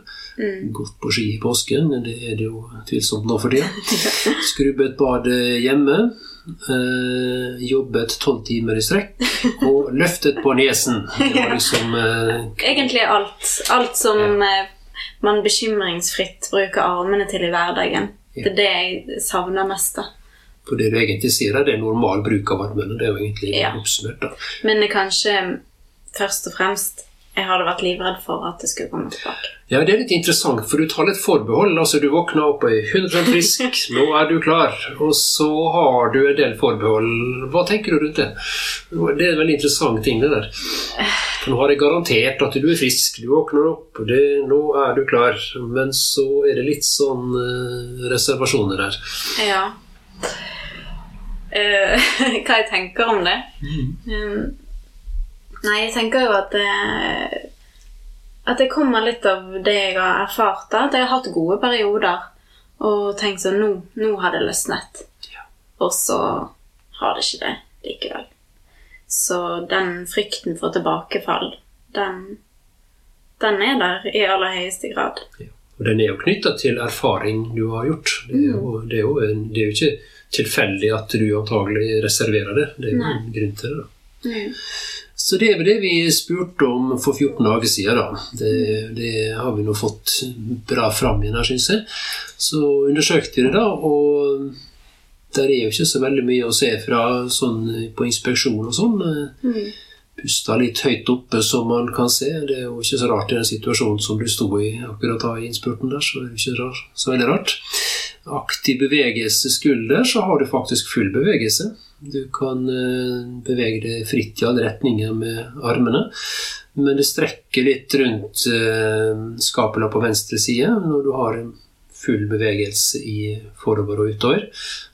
Gått på ski i påsken, det er det jo tvilsomt nå for tida. Skrubbet badet hjemme. Eh, jobbet tolv timer i strekk og løftet på nesen. Det var liksom eh, Egentlig alt. Alt som ja. man bekymringsfritt bruker armene til i hverdagen. Det er det jeg savner mest. da. For det du egentlig sier, er det er normal bruk av armene. Det er jo egentlig Ja. oppsummert. da. Men det kanskje først og fremst jeg hadde vært livredd for at det skulle komme tilbake. Ja, Det er litt interessant, for du tar litt forbehold. altså Du våkner opp og er 100 frisk, nå er du klar. Og så har du en del forbehold. Hva tenker du rundt det? Det er en veldig interessant ting, det der. For nå har jeg garantert at du er frisk. Du våkner opp, og det, nå er du klar. Men så er det litt sånn uh, reservasjoner der. Ja. Uh, hva jeg tenker om det? Um, nei, jeg tenker jo at det, at det kommer litt av det jeg har erfart. At jeg har hatt gode perioder og tenkt sånn Nå, nå har det løsnet. Og så har det ikke det likevel. Så den frykten for tilbakefall, den, den er der i aller høyeste grad. Og den er jo knytta til erfaring du har gjort. Det er jo, det er jo, en, det er jo ikke tilfeldig at du antagelig reserverer det. Det er jo en grunn til det. da. Så det er jo det vi spurte om for 14 dager siden. da. Det, det har vi nå fått bra fram igjen syns jeg. Så undersøkte vi det, da, og der er jo ikke så veldig mye å se fra sånn på inspeksjon og sånn. Pusta litt høyt oppe, som man kan se. Det er jo ikke så rart i den situasjonen som du sto i akkurat da i innspurten der, så det er jo ikke rart, så veldig rart. Aktiv bevegelse skulder, så har du faktisk full bevegelse. Du kan eh, bevege deg fritt i alle retninger med armene. Men det strekker litt rundt eh, skapela på venstre side når du har en full bevegelse i forover og utover,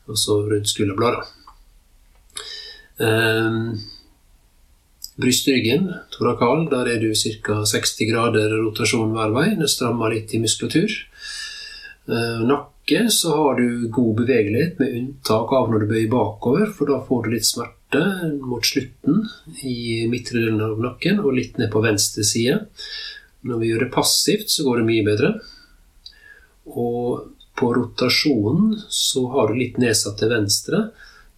og så rundt skulderbladet. Brystryggen, torakal, der er du ca. 60 grader rotasjon hver vei. Det strammer litt i muskulatur. Eh, Nakke så har du god bevegelighet, med unntak av når du bøyer bakover, for da får du litt smerte mot slutten i midtre delen av nakken og litt ned på venstre side. Når vi gjør det passivt, så går det mye bedre. Og på rotasjonen så har du litt nedsatt til venstre,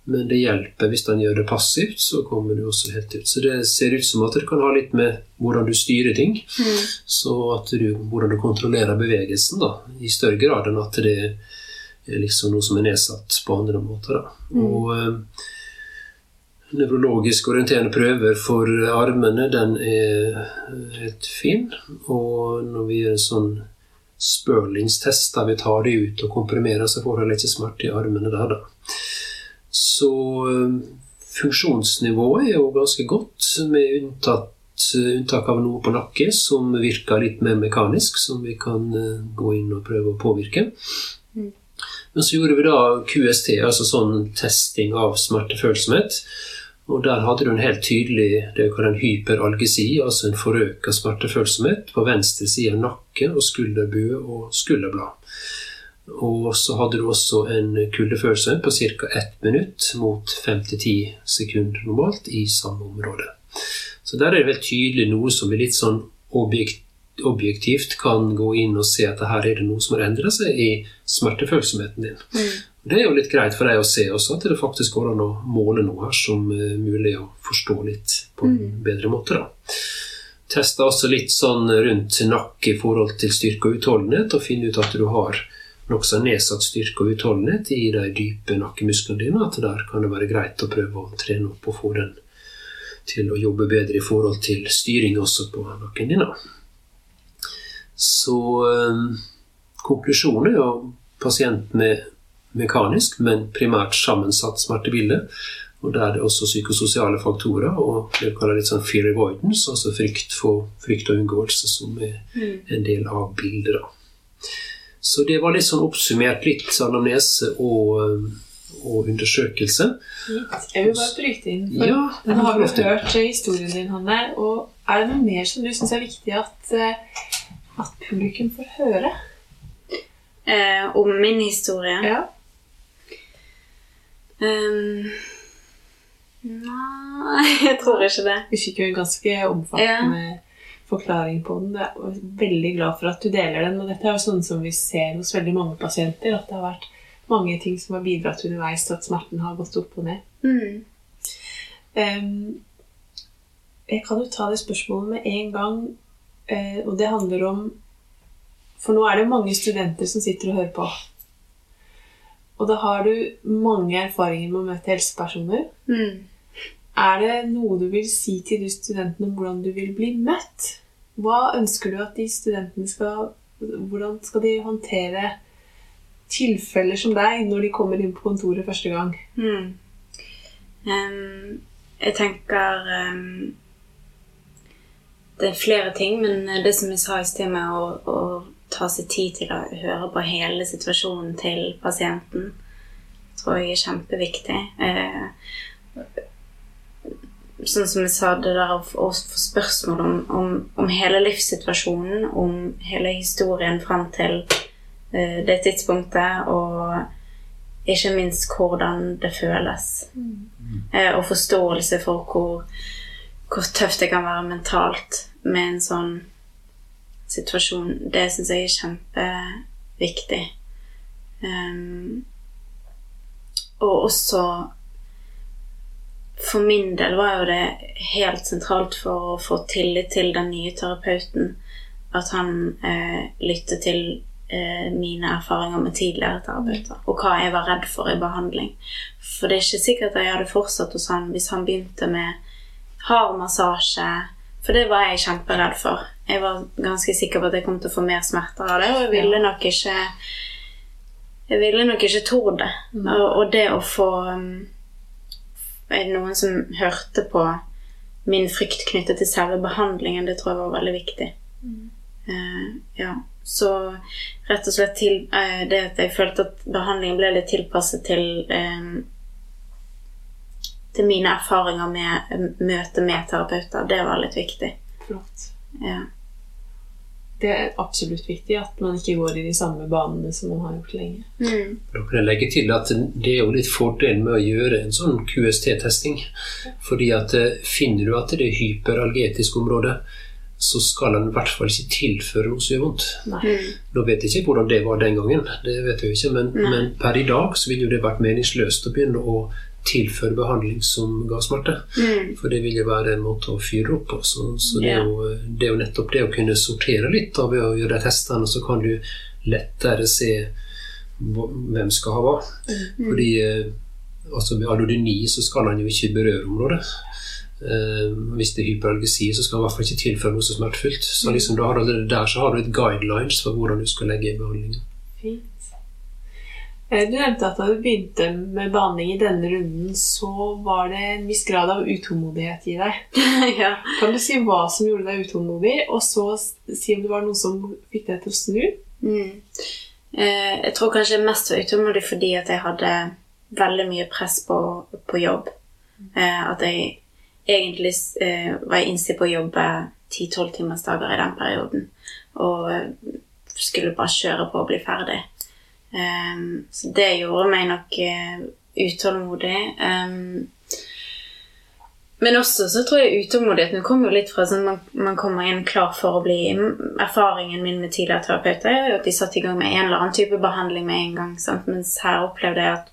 men det hjelper hvis han gjør det passivt, så kommer du også helt ut. Så det ser ut som at det kan ha litt med hvordan du styrer ting, så at du, hvordan du kontrollerer bevegelsen da, i større grad enn at det er liksom noe som er nedsatt på andre måter. Da. Og eh, nevrologisk orienterende prøver for armene, den er helt fin. Og når vi gjør en sånn spørlingstest der vi tar de ut og komprimerer, så får du ikke smerte i armene der, da. Så eh, funksjonsnivået er jo ganske godt, med unntatt, unntak av noe på nakke som virker litt mer mekanisk, som vi kan eh, gå inn og prøve å påvirke. Men så gjorde vi da QST, altså sånn testing av smertefølsomhet. Og der hadde du en helt tydelig det vi kaller en hyperalgesi, altså en forøka smertefølsomhet på venstre side av nakke og skulderbue og skulderblad. Og så hadde du også en kuldefølelse på ca. ett minutt mot 5-10 sekunder normalt i samme område. Så der er det vel tydelig noe som vi litt sånn objektivt kan gå inn og se at her er det noe som har endret seg i smertefølsomheten din. Det er jo litt greit for deg å se også, at det faktisk går an å måle noe her som er mulig å forstå litt på en bedre måte. da. Testa også litt sånn rundt nakke i forhold til styrke og utholdenhet, og finne ut at du har nokså nedsatt styrke og utholdenhet i de dype nakkemusklene dine, at der kan det være greit å prøve å trene opp og få den til å jobbe bedre i forhold til styring også på nakken din. Så øh, konklusjonen er jo pasient med mekanisk, men primært sammensatt smertebilde. Og der er det også psykososiale faktorer og det vi kaller litt sånn fear avoidance, altså frykt, for, frykt og unngåelse, som er en del av bildet. da. Så det var litt sånn oppsummert litt anamnese og, og undersøkelse. Jeg vil bare bryte inn. For Ja, nå har vi hørt historien din, Hanne. Og er det noe mer som du syns er viktig at, eh, at publikum får høre? Eh, om min historie. Ja. Um, nei, jeg tror ikke det. Vi fikk jo en ganske omfattende forklaring på den. Jeg er veldig glad for at du deler den. Og dette er jo sånn som vi ser hos veldig mange pasienter, at det har vært mange ting som har bidratt underveis til at smerten har gått opp og ned. Mm. Um, jeg kan jo ta det spørsmålet med en gang, uh, og det handler om For nå er det mange studenter som sitter og hører på. Og da har du mange erfaringer med å møte helsepersoner. Mm. Er det noe du vil si til de studentene om hvordan du vil bli møtt? Hva ønsker du at de studentene skal Hvordan skal de håndtere tilfeller som deg når de kommer inn på kontoret første gang? Mm. Um, jeg tenker um, Det er flere ting, men det som jeg sa i sted med å, å ta seg tid til å høre på hele situasjonen til pasienten, tror jeg er kjempeviktig. Eh, sånn som jeg sa, det der å få spørsmål om, om, om hele livssituasjonen, om hele historien fram til uh, det tidspunktet, og ikke minst hvordan det føles. Eh, og forståelse for hvor, hvor tøft det kan være mentalt med en sånn situasjon. Det syns jeg er kjempeviktig. Um, og også for min del var jo det helt sentralt for å få tillit til den nye terapeuten at han eh, lyttet til eh, mine erfaringer med tidligere terapeuter, og hva jeg var redd for i behandling. For det er ikke sikkert at jeg hadde fortsatt hos han hvis han begynte med hard massasje, for det var jeg kjemperedd for. Jeg var ganske sikker på at jeg kom til å få mer smerter av det, og jeg ville nok ikke Jeg ville nok ikke trodd det. Og, og det å få um, er det noen som hørte på min frykt knyttet til selve behandlingen. Det tror jeg var veldig viktig. Uh, ja. Så rett og slett til uh, det at jeg følte at behandlingen ble litt tilpasset til eh, til mine erfaringer med møte med terapeuter. Det var litt viktig. Flott. Ja. Det er absolutt viktig at man ikke går i de samme banene som man har gjort lenge. Mm. Da kan jeg legge til at det er jo litt fordel med å gjøre en sånn QST-testing. Fordi at eh, finner du at det er hyperalgetisk område, så skal den i hvert fall ikke tilføre noe som gjør vondt. Nei. Mm. Nå vet jeg ikke hvordan det var den gangen, det vet jeg ikke, men, men per i dag så ville det vært meningsløst å begynne å tilføre behandling som ga smerte. Mm. For det vil jo være en måte å fyre opp på. Så, så det, er jo, det er jo nettopp det å kunne sortere litt da, ved å gjøre de testene, så kan du lettere se hvem skal ha hva. Fordi eh, altså med allodyni så skal han jo ikke berøre området. Uh, hvis det er hyperalgesi, så skal han i hvert fall ikke tilføre noe så smertefullt. Så liksom, da har du, der så har du et guidelines for hvordan du skal legge i behandlingen. Fint. Eh, Du nevnte at da du begynte med behandling i denne runden, så var det en viss grad av utålmodighet i deg. ja. Kan du si hva som gjorde deg utålmodig, og så si om det var noe som fikk deg til å snu? Mm. Eh, jeg tror kanskje jeg mest var utålmodig fordi at jeg hadde veldig mye press på, på jobb. Eh, at jeg egentlig eh, var innstilt på å jobbe 10-12 timers dager i den perioden. Og eh, skulle bare kjøre på og bli ferdig. Eh, så det gjorde meg nok uh, utålmodig. Um, men også så tror jeg utålmodigheten kommer jo litt fra sånn man, man kommer inn klar for å bli Erfaringen min med tidligere terapeuter er at de satte i gang med en eller annen type behandling med en gang. Sant? Mens her opplevde jeg at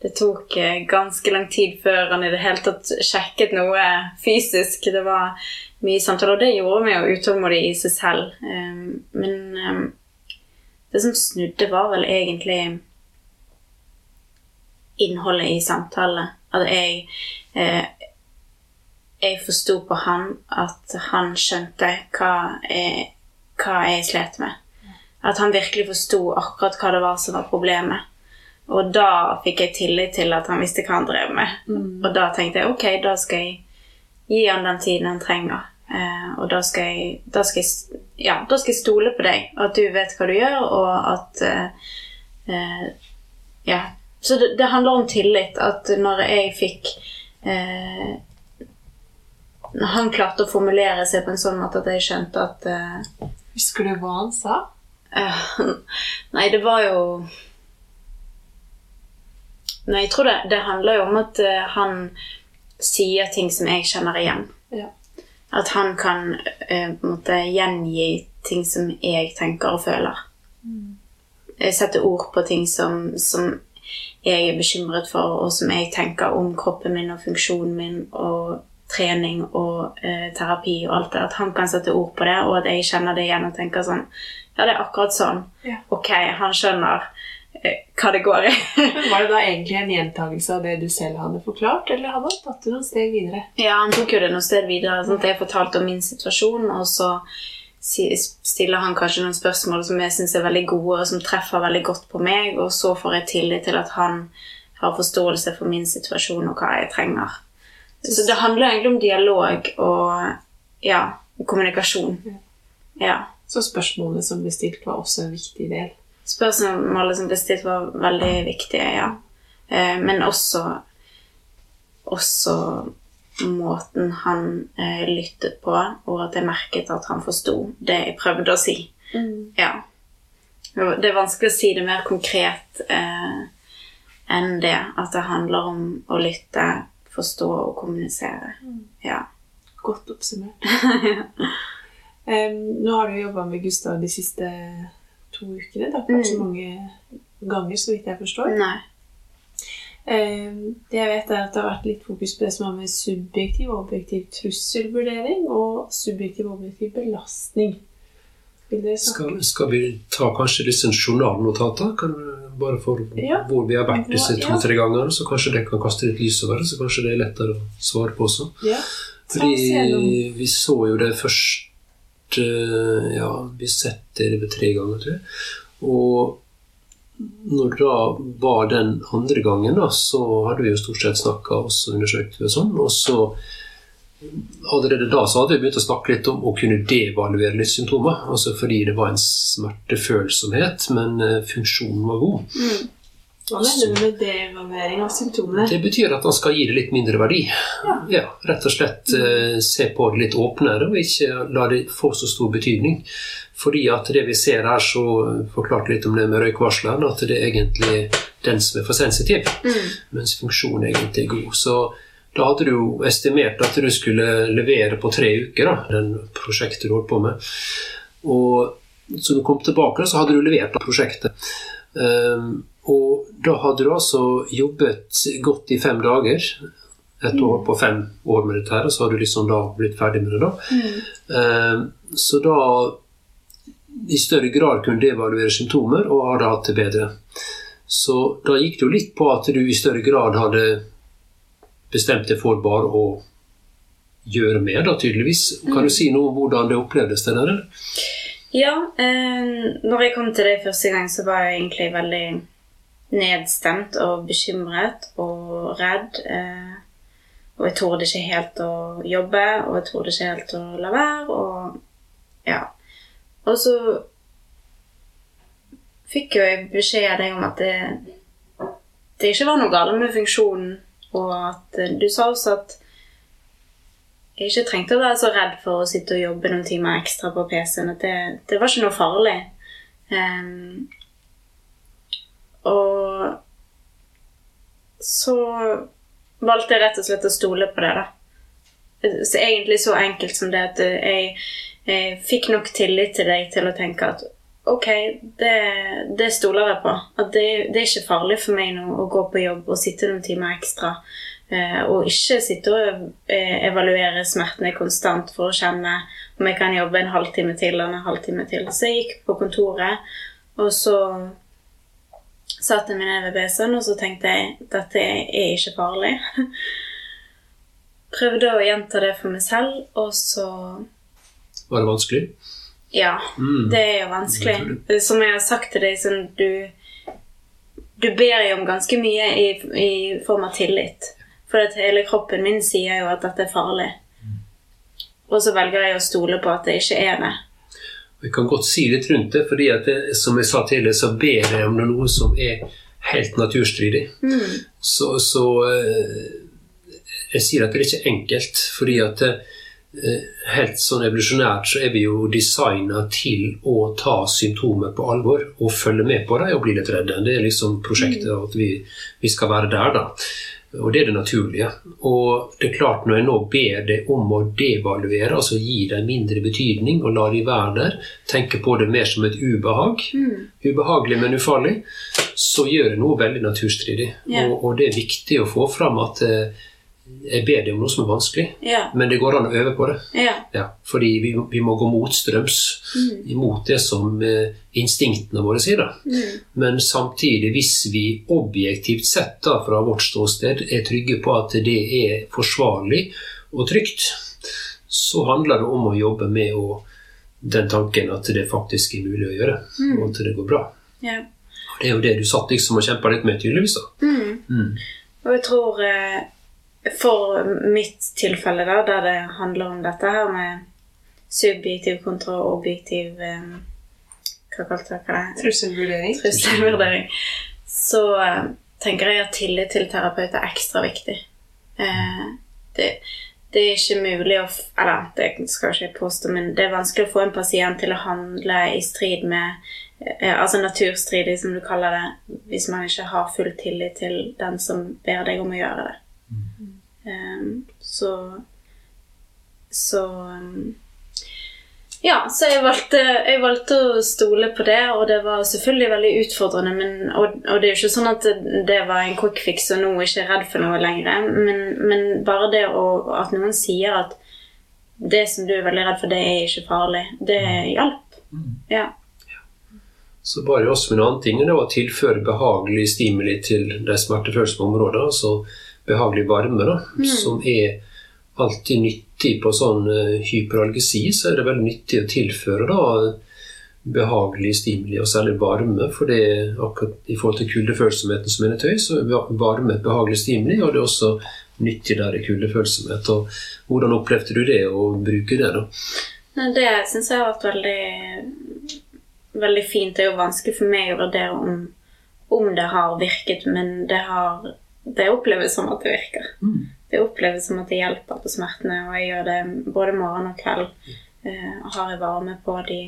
det tok eh, ganske lang tid før han i det hele tatt sjekket noe fysisk. Det var mye samtaler, og det gjorde meg jo utålmodig i seg selv. Um, Men Det som snudde, var vel egentlig innholdet i samtale. At jeg eh, Jeg forsto på han at han skjønte hva jeg, hva jeg slet med. At han virkelig forsto akkurat hva det var som var problemet. Og da fikk jeg tillit til at han visste hva han drev med. Og da tenkte jeg ok, da skal jeg gi han den tiden han trenger. Eh, og da skal, jeg, da, skal jeg, ja, da skal jeg stole på deg, at du vet hva du gjør, og at eh, eh, Ja. Så det, det, handler om tillit. At når jeg fikk eh, han klarte å formulere seg på en sånn måte at jeg skjønte at eh, Husker du hva han sa? Nei, det var jo Nei, jeg tror det, det handler jo om at eh, han sier ting som jeg kjenner igjen. At han kan eh, på en måte gjengi ting som jeg tenker og føler. Mm. Sette ord på ting som, som jeg er bekymret for, og som jeg tenker om kroppen min og funksjonen min og trening og eh, terapi og alt det. At han kan sette ord på det, og at jeg kjenner det igjen og tenker sånn Ja, det er akkurat sånn. Ja. Ok, han skjønner eh, hva det går i. Var det da egentlig en gjentakelse av det du selv hadde forklart, eller hadde han tatt det noen steg videre? Ja, han tok jo det noen sted videre. Sånn jeg fortalte om min situasjon, og så stiller han kanskje noen spørsmål som jeg syns er veldig gode, og som treffer veldig godt på meg, og så får jeg tillit til at han har forståelse for min situasjon og hva jeg trenger. Så det handler egentlig om dialog og ja, kommunikasjon. Ja. Så spørsmålene som ble stilt, var også en viktig del. Spørsmålet som ble stilt, var veldig viktige, ja. Eh, Men også også måten han eh, lyttet på, og at jeg merket at han forsto det jeg prøvde å si. Ja. Det er vanskelig å si det mer konkret eh, enn det. At det handler om å lytte, forstå og kommunisere. Ja. Godt oppsummert. Em, nå har du jobba med Gustav de siste to ukene. Det har ikke vært så mange ganger, så vidt jeg forstår. Nei. Em, det jeg vet, er at det har vært litt fokus på det som har med subjektiv og objektiv trusselvurdering og subjektiv og objektiv belastning. Skal, skal vi ta kanskje disse journalnotatene? Kan bare for Ja. hvor vi har vært disse to-tre gangene, så kanskje det kan kaste litt lys over det, så kanskje det er lettere å svare på også. Ja. Fordi vi så jo det første Ja, vi setter det tre ganger, tror jeg. Og når det da var den andre gangen, da, så hadde vi jo stort sett snakka og undersøkt og sånn. Og så Allerede da så hadde vi begynt å snakke litt om å kunne devaluere litt symptomer. Altså fordi det var en smertefølsomhet, men eh, funksjonen var god. Hva mener du med devaluering av symptomene? Det betyr at man skal gi det litt mindre verdi. Ja, Rett og slett eh, se på det litt åpnere, og ikke la det få så stor betydning. Fordi at det vi ser her, så forklarte litt om det med røykvarsleren, at det er egentlig den som er for sensitiv, mens funksjonen egentlig er god. Så da hadde du jo estimert at du skulle levere på tre uker, da, den prosjektet du holdt på med. Og så du kom tilbake, så hadde du levert prosjektet. Um, og da hadde du altså jobbet godt i fem dager. Et år på fem år med dette her, og så har du liksom da blitt ferdig med det. da. Um, så da i større grad kunne devaluere symptomer og hadde hatt det bedre. Så da gikk det jo litt på at du i større grad hadde bestemt deg for bare å gjøre mer, da tydeligvis. Kan du si noe om hvordan det opplevdes? det der? eller? Ja, eh, når jeg kom til det første gang, så var jeg egentlig veldig nedstemt og bekymret og redd. Eh, og jeg torde ikke helt å jobbe, og jeg torde ikke helt å la være. Og ja. Og så fikk jo jeg beskjed av deg om at det, det ikke var noe galt med funksjonen, og at eh, du sa også at jeg ikke trengte å være så redd for å sitte og jobbe noen timer ekstra på PC-en. At det, det var ikke noe farlig. Ehm, og så valgte jeg rett og slett å stole på det, da. Så egentlig så enkelt som det at jeg, jeg fikk nok tillit til deg til å tenke at ok, det, det stoler jeg på. At det, det er ikke farlig for meg nå å gå på jobb og sitte noen timer ekstra. Eh, og ikke sitte og eh, evaluere smertene konstant for å kjenne om jeg kan jobbe en halvtime til eller en halvtime til. Så jeg gikk på kontoret, Og så satte jeg meg ned ved PC-en, og så tenkte jeg dette er ikke farlig. Prøvde å gjenta det for meg selv, og så Var det vanskelig? Ja, Mm. det er jo vanskelig. Som jeg har sagt til deg, sånn du Du ber jo om ganske mye i, i form av tillit. For hele kroppen min sier jo at dette er farlig. Og så velger jeg å stole på at det ikke er det. Vi kan godt si litt rundt det, fordi at det, som jeg sa tidligere, så ber jeg om noe som er helt naturstridig. Så, så eh, jeg sier at det er ikke enkelt, fordi at eh, helt sånn evolusjonært så er vi jo designa til å ta symptomer på alvor og følge med på dem og bli litt redde. Det er liksom prosjektet at vi, vi skal være der, da. Og det er det naturlige. Og det er klart når jeg nå ber deg om å devaluere, altså gi dem mindre betydning og la de være der, tenke på det mer som et ubehag, ubehagelig, men ufarlig, så gjør jeg noe veldig naturstridig. Yeah. Og, og det er viktig å få fram at eh, jeg ber deg om noe som er vanskelig, Ja. men det går an å øve på det. Ja. Ja, fordi vi, vi må gå motstrøms imot det som eh, instinktene våre sier. da. Men samtidig, hvis vi objektivt sett da, fra vårt ståsted er trygge på at det er forsvarlig og trygt, så handler det om å jobbe med å, den tanken at det faktisk er mulig å gjøre, og at det går bra. ja. Det er jo det du satt liksom og kjempa litt med, tydeligvis. da. Mm. Og jeg tror eh, for mitt tilfelle, da, der det handler om dette her med subjektiv kontra objektiv eh, Hva kalte dere det? Trusselvurdering. Trusselvurdering. Så eh, tenker jeg at tillit til terapeut er ekstra viktig. Eh, det, det er ikke mulig å Eller, det skal jeg ikke påstå, men det er vanskelig å få en pasient til å handle i strid med Altså naturstridig, som du kaller det, hvis man ikke har full tillit til den som ber deg om å gjøre det. Eh, så Så um, ja, så jeg valgte, jeg valgte å stole på det, og det var selvfølgelig veldig utfordrende. Men, og, og det er jo ikke sånn at det, det var en quick fix og nå ikke er redd for noe lenger. Men, men bare det å, at noen sier at det som du er veldig redd for, det er ikke farlig, det hjalp. Ja. Så bare oss med en annen ting, det var å tilføre behagelig stimuli til de smertefølsomme områdene, altså behagelig varme, da, som er alltid nyttig på sånn eh, hyperalgesi, så er det veldig nyttig å tilføre da behagelig stimuli, og særlig varme, for det akkurat i forhold til kuldefølsomheten som er et høy, så er varme et behagelig stimuli, og det er også nyttig der i kuldefølsomhet. Og hvordan opplevde du det å bruke det, da? Det syns jeg har vært veldig, veldig fint. Det er jo vanskelig for meg å vurdere om, om det har virket, men det, har, det oppleves som at det virker. Det oppleves som at det hjelper på smertene, og jeg gjør det både morgen og kveld. Eh, har jeg varme på de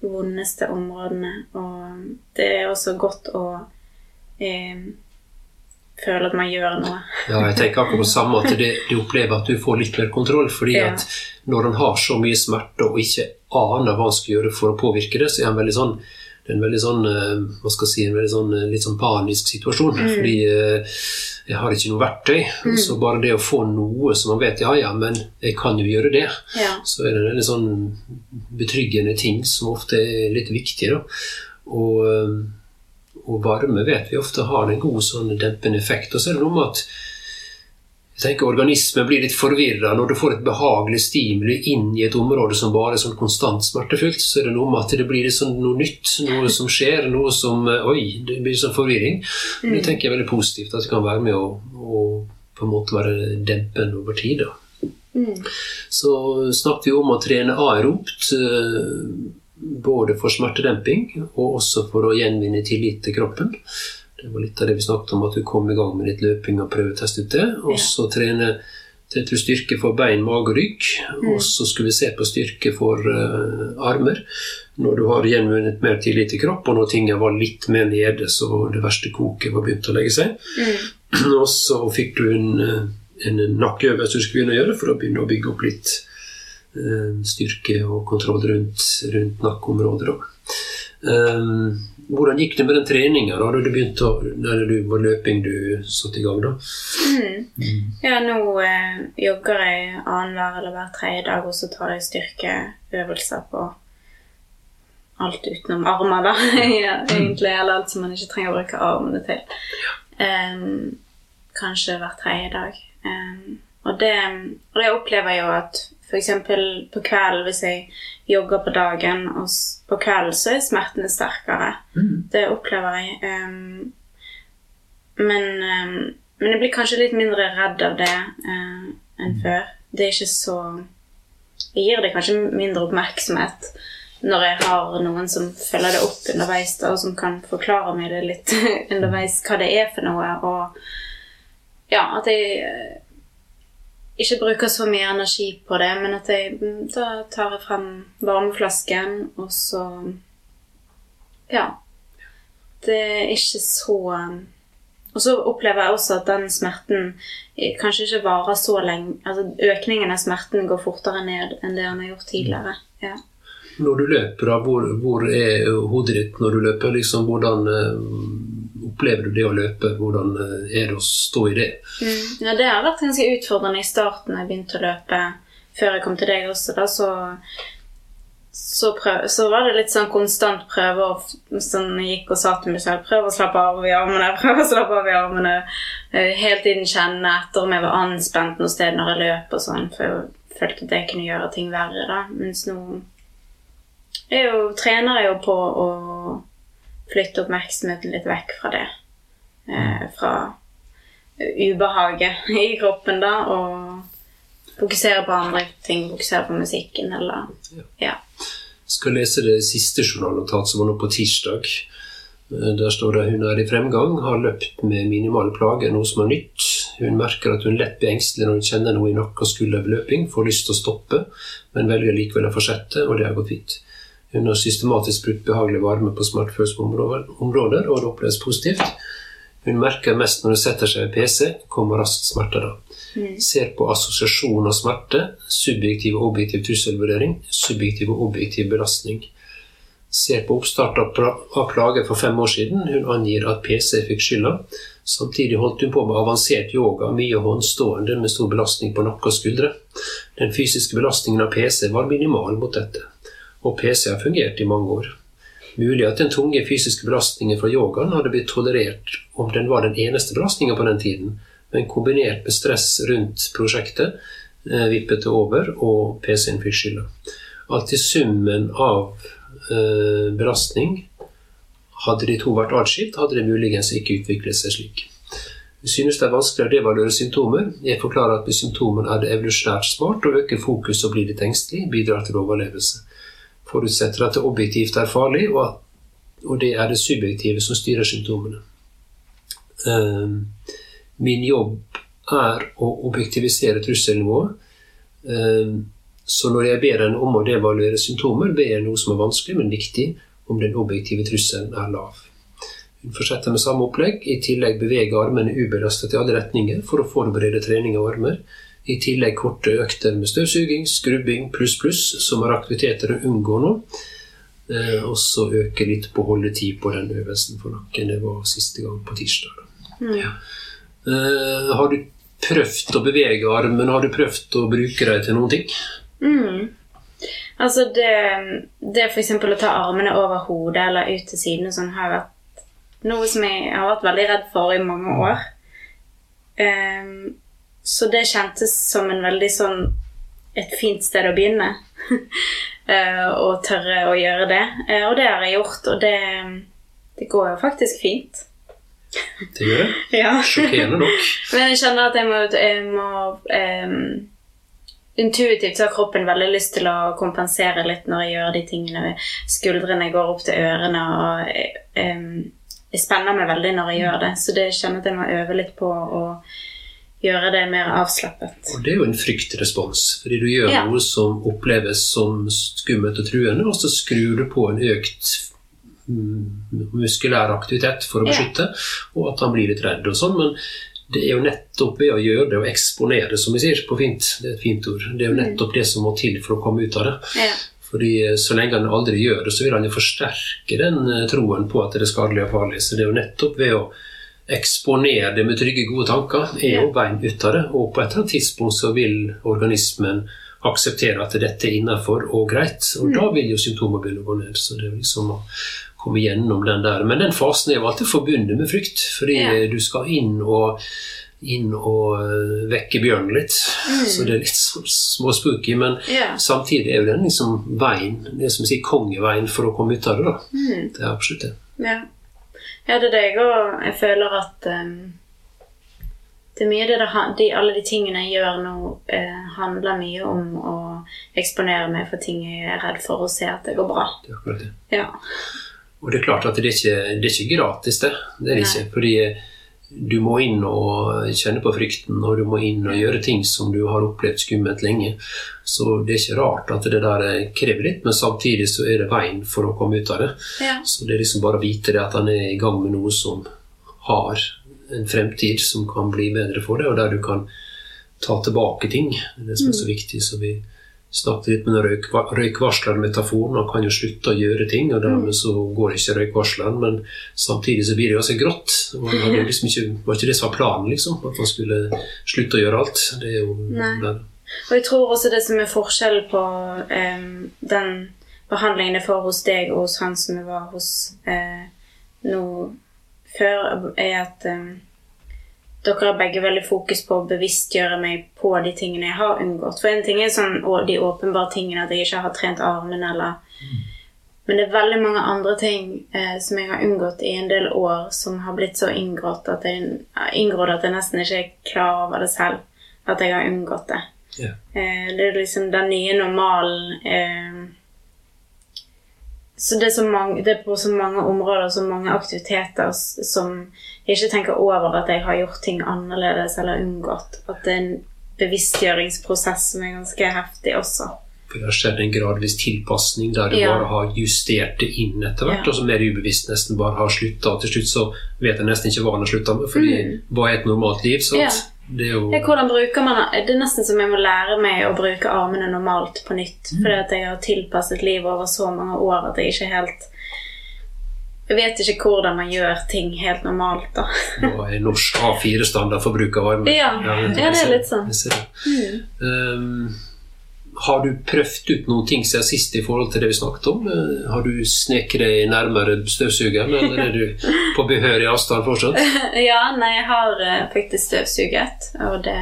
vondeste områdene. Og det er også godt å eh, føle at man gjør noe. Ja, jeg tenker akkurat på samme at det, du opplever at du får litt mer kontroll. fordi Ja. at når en har så mye smerte og ikke aner hva en skal gjøre for å påvirke det, så er en veldig sånn det en veldig sånn, eh, hva skal jeg si, en veldig sånn, eh, litt sånn panisk situasjon. Fordi eh, jeg har ikke noe verktøy. Så bare det å få noe som man vet Ja, ja, men jeg kan jo gjøre det. Ja. Så er det en veldig sånn betryggende ting som ofte er litt viktig. Da. Og, og varme vet vi ofte har en god sånn dempende effekt. Og så er det noe med at jeg tenker Organismen blir litt forvirra når du får et behagelig stimuli inn i et område som bare er sånn konstant smertefullt. Så er det noe med at det blir sånn noe nytt, noe som skjer, noe som eh, Oi, det blir sånn forvirring. Men det tenker jeg er veldig positivt, at det kan være med å, å på en måte være dempende over tid. da. Så snakket vi om å trene aeropt, eh, både for smertedemping og også for å gjenvinne tillit til kroppen. Det var litt av det vi snakket om, at du kom i gang med litt løping og prøveteste ut det. Og så trene du styrke for bein, mage og rygg. Og så skulle vi se på styrke for uh, armer. Når du har gjenvunnet mer tillit til kropp, og når tingene var litt mer nede, så det verste koket var begynt å legge seg. Og så fikk du en, eh, en nakkeøvelse du skulle begynne å gjøre for å begynne å bygge opp litt uh, styrke og kontroll rundt, rundt nakkeområdet. Um, hvordan gikk det med den treninga da du begynte å, når du var løping du satte i gang? da? Ja, nå eh, jogger jeg annenhver eller hver tredje dag, og så tar jeg styrkeøvelser på alt utenom armer, da, ja, egentlig. Eller alt som man ikke trenger å bruke armene til. Um, kanskje hver tredje dag. Um, og, det, og det opplever jeg jo at f.eks. på kvelden, hvis jeg jogger på dagen, og på kvelden så er smertene sterkere. Det opplever jeg. Um, men, um, men jeg blir kanskje litt mindre redd av det uh, enn før. Det er ikke så Jeg gir det kanskje mindre oppmerksomhet når jeg har noen som følger det opp underveis, da, og som kan forklare meg det litt underveis hva det er for noe, og ja, at jeg ikke bruker så mye energi på det, men at jeg mm, da tar jeg frem varmeflasken, og så Ja. Det er ikke så Og så opplever jeg også at den smerten eh, kanskje ikke varer så lenge Altså økningen av smerten går fortere ned enn det han har gjort tidligere. Ja. Når du løper, hvor, hvor er hodet ditt når du løper? Liksom, hvordan eh, opplever du det å løpe? Hvordan eh, er det å stå i det? Mm. ja, det har vært ganske utfordrende i starten da jeg begynte å løpe. Før jeg kom til deg også, da, så så, prøv, så var det litt sånn konstant prøve å sånn, Jeg gikk og sa til meg selv prøv å slappe av i armene, prøv å slappe av i armene. helt Hele tiden kjenne etter om jeg var anspent noe sted når jeg løp og sånn, for jeg følte at det kunne gjøre ting verre, da. Mens nå jeg jo, trener jeg jo på å flytte oppmerksomheten litt vekk fra det. Eh, fra ubehaget i kroppen, da, og fokusere på andre ting. Fokusere på musikken, eller Ja. skal lese det siste journalnotat som var nå på tirsdag. Eh, Der står det hun er i fremgang, har løpt med minimal plage, noe som er nytt. Hun merker at hun lett blir engstelig når hun kjenner noe i nakke og skulder ved løping, får lyst til å stoppe, men velger likevel å fortsette, og det har gått fint. Hun har systematisk brukt behagelig varme på smertefølsomme områder, områder, og det oppleves positivt. Hun merker mest når hun setter seg ved PC, kommer raskt smerter da. Ser på assosiasjon av smerte, subjektiv og objektiv trusselvurdering, subjektiv og objektiv belastning. Ser på oppstart av plager for fem år siden. Hun angir at PC fikk skylda. Samtidig holdt hun på med avansert yoga, mye håndstående med stor belastning på nakke og skuldre. Den fysiske belastningen av PC var minimal mot dette, og PC har fungert i mange år. Mulig at den tunge fysiske belastningen fra yogaen hadde blitt tolerert om den var den eneste belastningen på den tiden, men kombinert med stress rundt prosjektet eh, vippet det over, og PC-en fikk skylda. At i summen av eh, belastning hadde de to vært atskilt, hadde det muligens ikke utviklet seg slik. Jeg synes det er vanskelig å devaluere symptomer. Jeg forklarer at med symptomer er det evolusjonært smart å øke fokus og bli litt engstelig, bidrar til overlevelse. Forutsetter at det objektivt er farlig, og, at, og det er det subjektive som styrer symptomene. Ehm, min jobb er å objektivisere trusselnivået. Ehm, så når jeg ber henne om å devaluere symptomer, ber jeg noe som er vanskelig, men viktig, om den objektive trusselen er lav. Hun fortsetter med samme opplegg. I tillegg beveger armene ubelastet i alle retninger for å forberede trening av armer. I tillegg korte økter med støvsuging, skrubbing pluss pluss, som er aktiviteter å unngå nå. Eh, og så øke litt på holdetid på den øvelsen for nakken. Det var siste gang på tirsdag. Ja. Eh, har du prøvd å bevege armen? Har du prøvd å bruke dem til noen ting? Mm. Altså det, det eksempel å ta armene over hodet eller ut til siden sånn har vært noe som jeg har vært veldig redd for i mange år. Ehm, så det kjentes som en veldig sånn et fint sted å begynne. Eh, å tørre å gjøre det. Eh, og det har jeg gjort, og det, det går jo faktisk fint. Det gjør det. Ja. Sjokkerende nok. Men jeg kjenner at jeg må, jeg må um, Intuitivt så har kroppen veldig lyst til å kompensere litt når jeg gjør de tingene. Skuldrene går opp til ørene, og um, jeg spenner meg veldig når jeg gjør det. Så det kjenner jeg at jeg må øve litt på å gjøre det mer avslappet. Og det er jo en fryktrespons, fordi du gjør Ja. noe som oppleves som skummelt og truende, og så skrur du på en økt mm, muskulær aktivitet for å Ja. beskytte, og at han blir litt redd og sånn. Men det er jo nettopp ved å gjøre det og eksponere, som vi sier på fint, det er et fint ord, det er jo nettopp det som må til for å komme ut av det. Ja. Fordi eh, Så lenge han aldri gjør det, så vil han jo forsterke den eh, troen på at det er skadelig og farlig. Så det er jo nettopp ved å eksponere det med trygge, gode tanker, er jo veien ut av det. Og på et eller annet tidspunkt så vil organismen akseptere at dette er innafor og greit. Og da vil jo symptomer begynne å gå ned. Så det er liksom å komme gjennom den der. Men den fasen er jo alltid forbundet med frykt, fordi Ja. du skal inn og inn og øh, vekke bjørnen litt. Så det er litt småspooky, men yeah. samtidig er jo den liksom veien, det som sier kongeveien for å komme ut av det. da. Det er absolutt det. Ja. Ja, det er det jeg òg Jeg føler at um, det er mye det, det de, Alle de tingene jeg gjør nå, eh, handler mye om å eksponere meg for ting jeg er redd for og se at det går bra. det er akkurat det. Ja. Og det er klart at det er ikke, det er ikke gratis, det. Det er det ikke. Fordi du må inn og kjenne på frykten, og du må inn og gjøre ting som du har opplevd skummelt lenge. Så det er ikke rart at det der krever litt, men samtidig så er det veien for å komme ut av det. ja. Så det er liksom bare å vite det at han er i gang med noe som har en fremtid som kan bli bedre for deg, og der du kan ta tilbake ting. Det er det som er så viktig. Så vi snakket litt med røyk, røykvarslermetaforen. Man kan jo slutte å gjøre ting, og dermed så går ikke røykvarsleren. Men samtidig så blir det jo også grått. Det hadde liksom ikke, var ikke det som var planen, liksom. At man skulle slutte å gjøre alt. Det er jo Nei. Og jeg tror også det som er forskjellen på eh, den behandlingen jeg får hos deg og hos han som jeg var hos eh, nå før, er at em, dere har begge veldig fokus på å bevisstgjøre meg på de tingene jeg har unngått. For en ting er sånn, å- de åpenbare tingene, at jeg ikke har trent armen eller Men det er veldig mange andre ting eh, som jeg har unngått i en del år, som har blitt så inngrått at jeg, inngrådd at jeg nesten ikke er klar over det selv. At jeg har unngått det. Yeah. Eh, det er liksom den nye normalen. Eh, så det er, så mange, det er på så mange områder, så mange aktiviteter som jeg ikke tenker over at jeg har gjort ting annerledes eller unngått. At det er en bevisstgjøringsprosess som er ganske heftig også. For det har skjedd en gradvis tilpasning der du Ja. bare har justert det inn etter hvert, Ja. og så mer ubevisst nesten bare har slutta. Til slutt så vet jeg nesten ikke hva han har slutta med, fordi hva er et normalt liv? Sant? Mm. Ja. Det er jo hvordan bruker man Det er nesten som jeg må lære meg å bruke armene normalt på nytt. Fordi at jeg har tilpasset livet over så mange år at jeg ikke helt Jeg vet ikke hvordan man gjør ting helt normalt, da. Nå er norsk A4-standard for bruk av armer. Ja, ja, det er litt sånn. jeg ser det. Um, har du prøvd ut noen ting siden sist i forhold til det vi snakket om? Eh, Har du sneket deg nærmere støvsugeren, eller er du på behørig avstand fortsatt? Ja, nei, jeg har eh, faktisk støvsuget, og det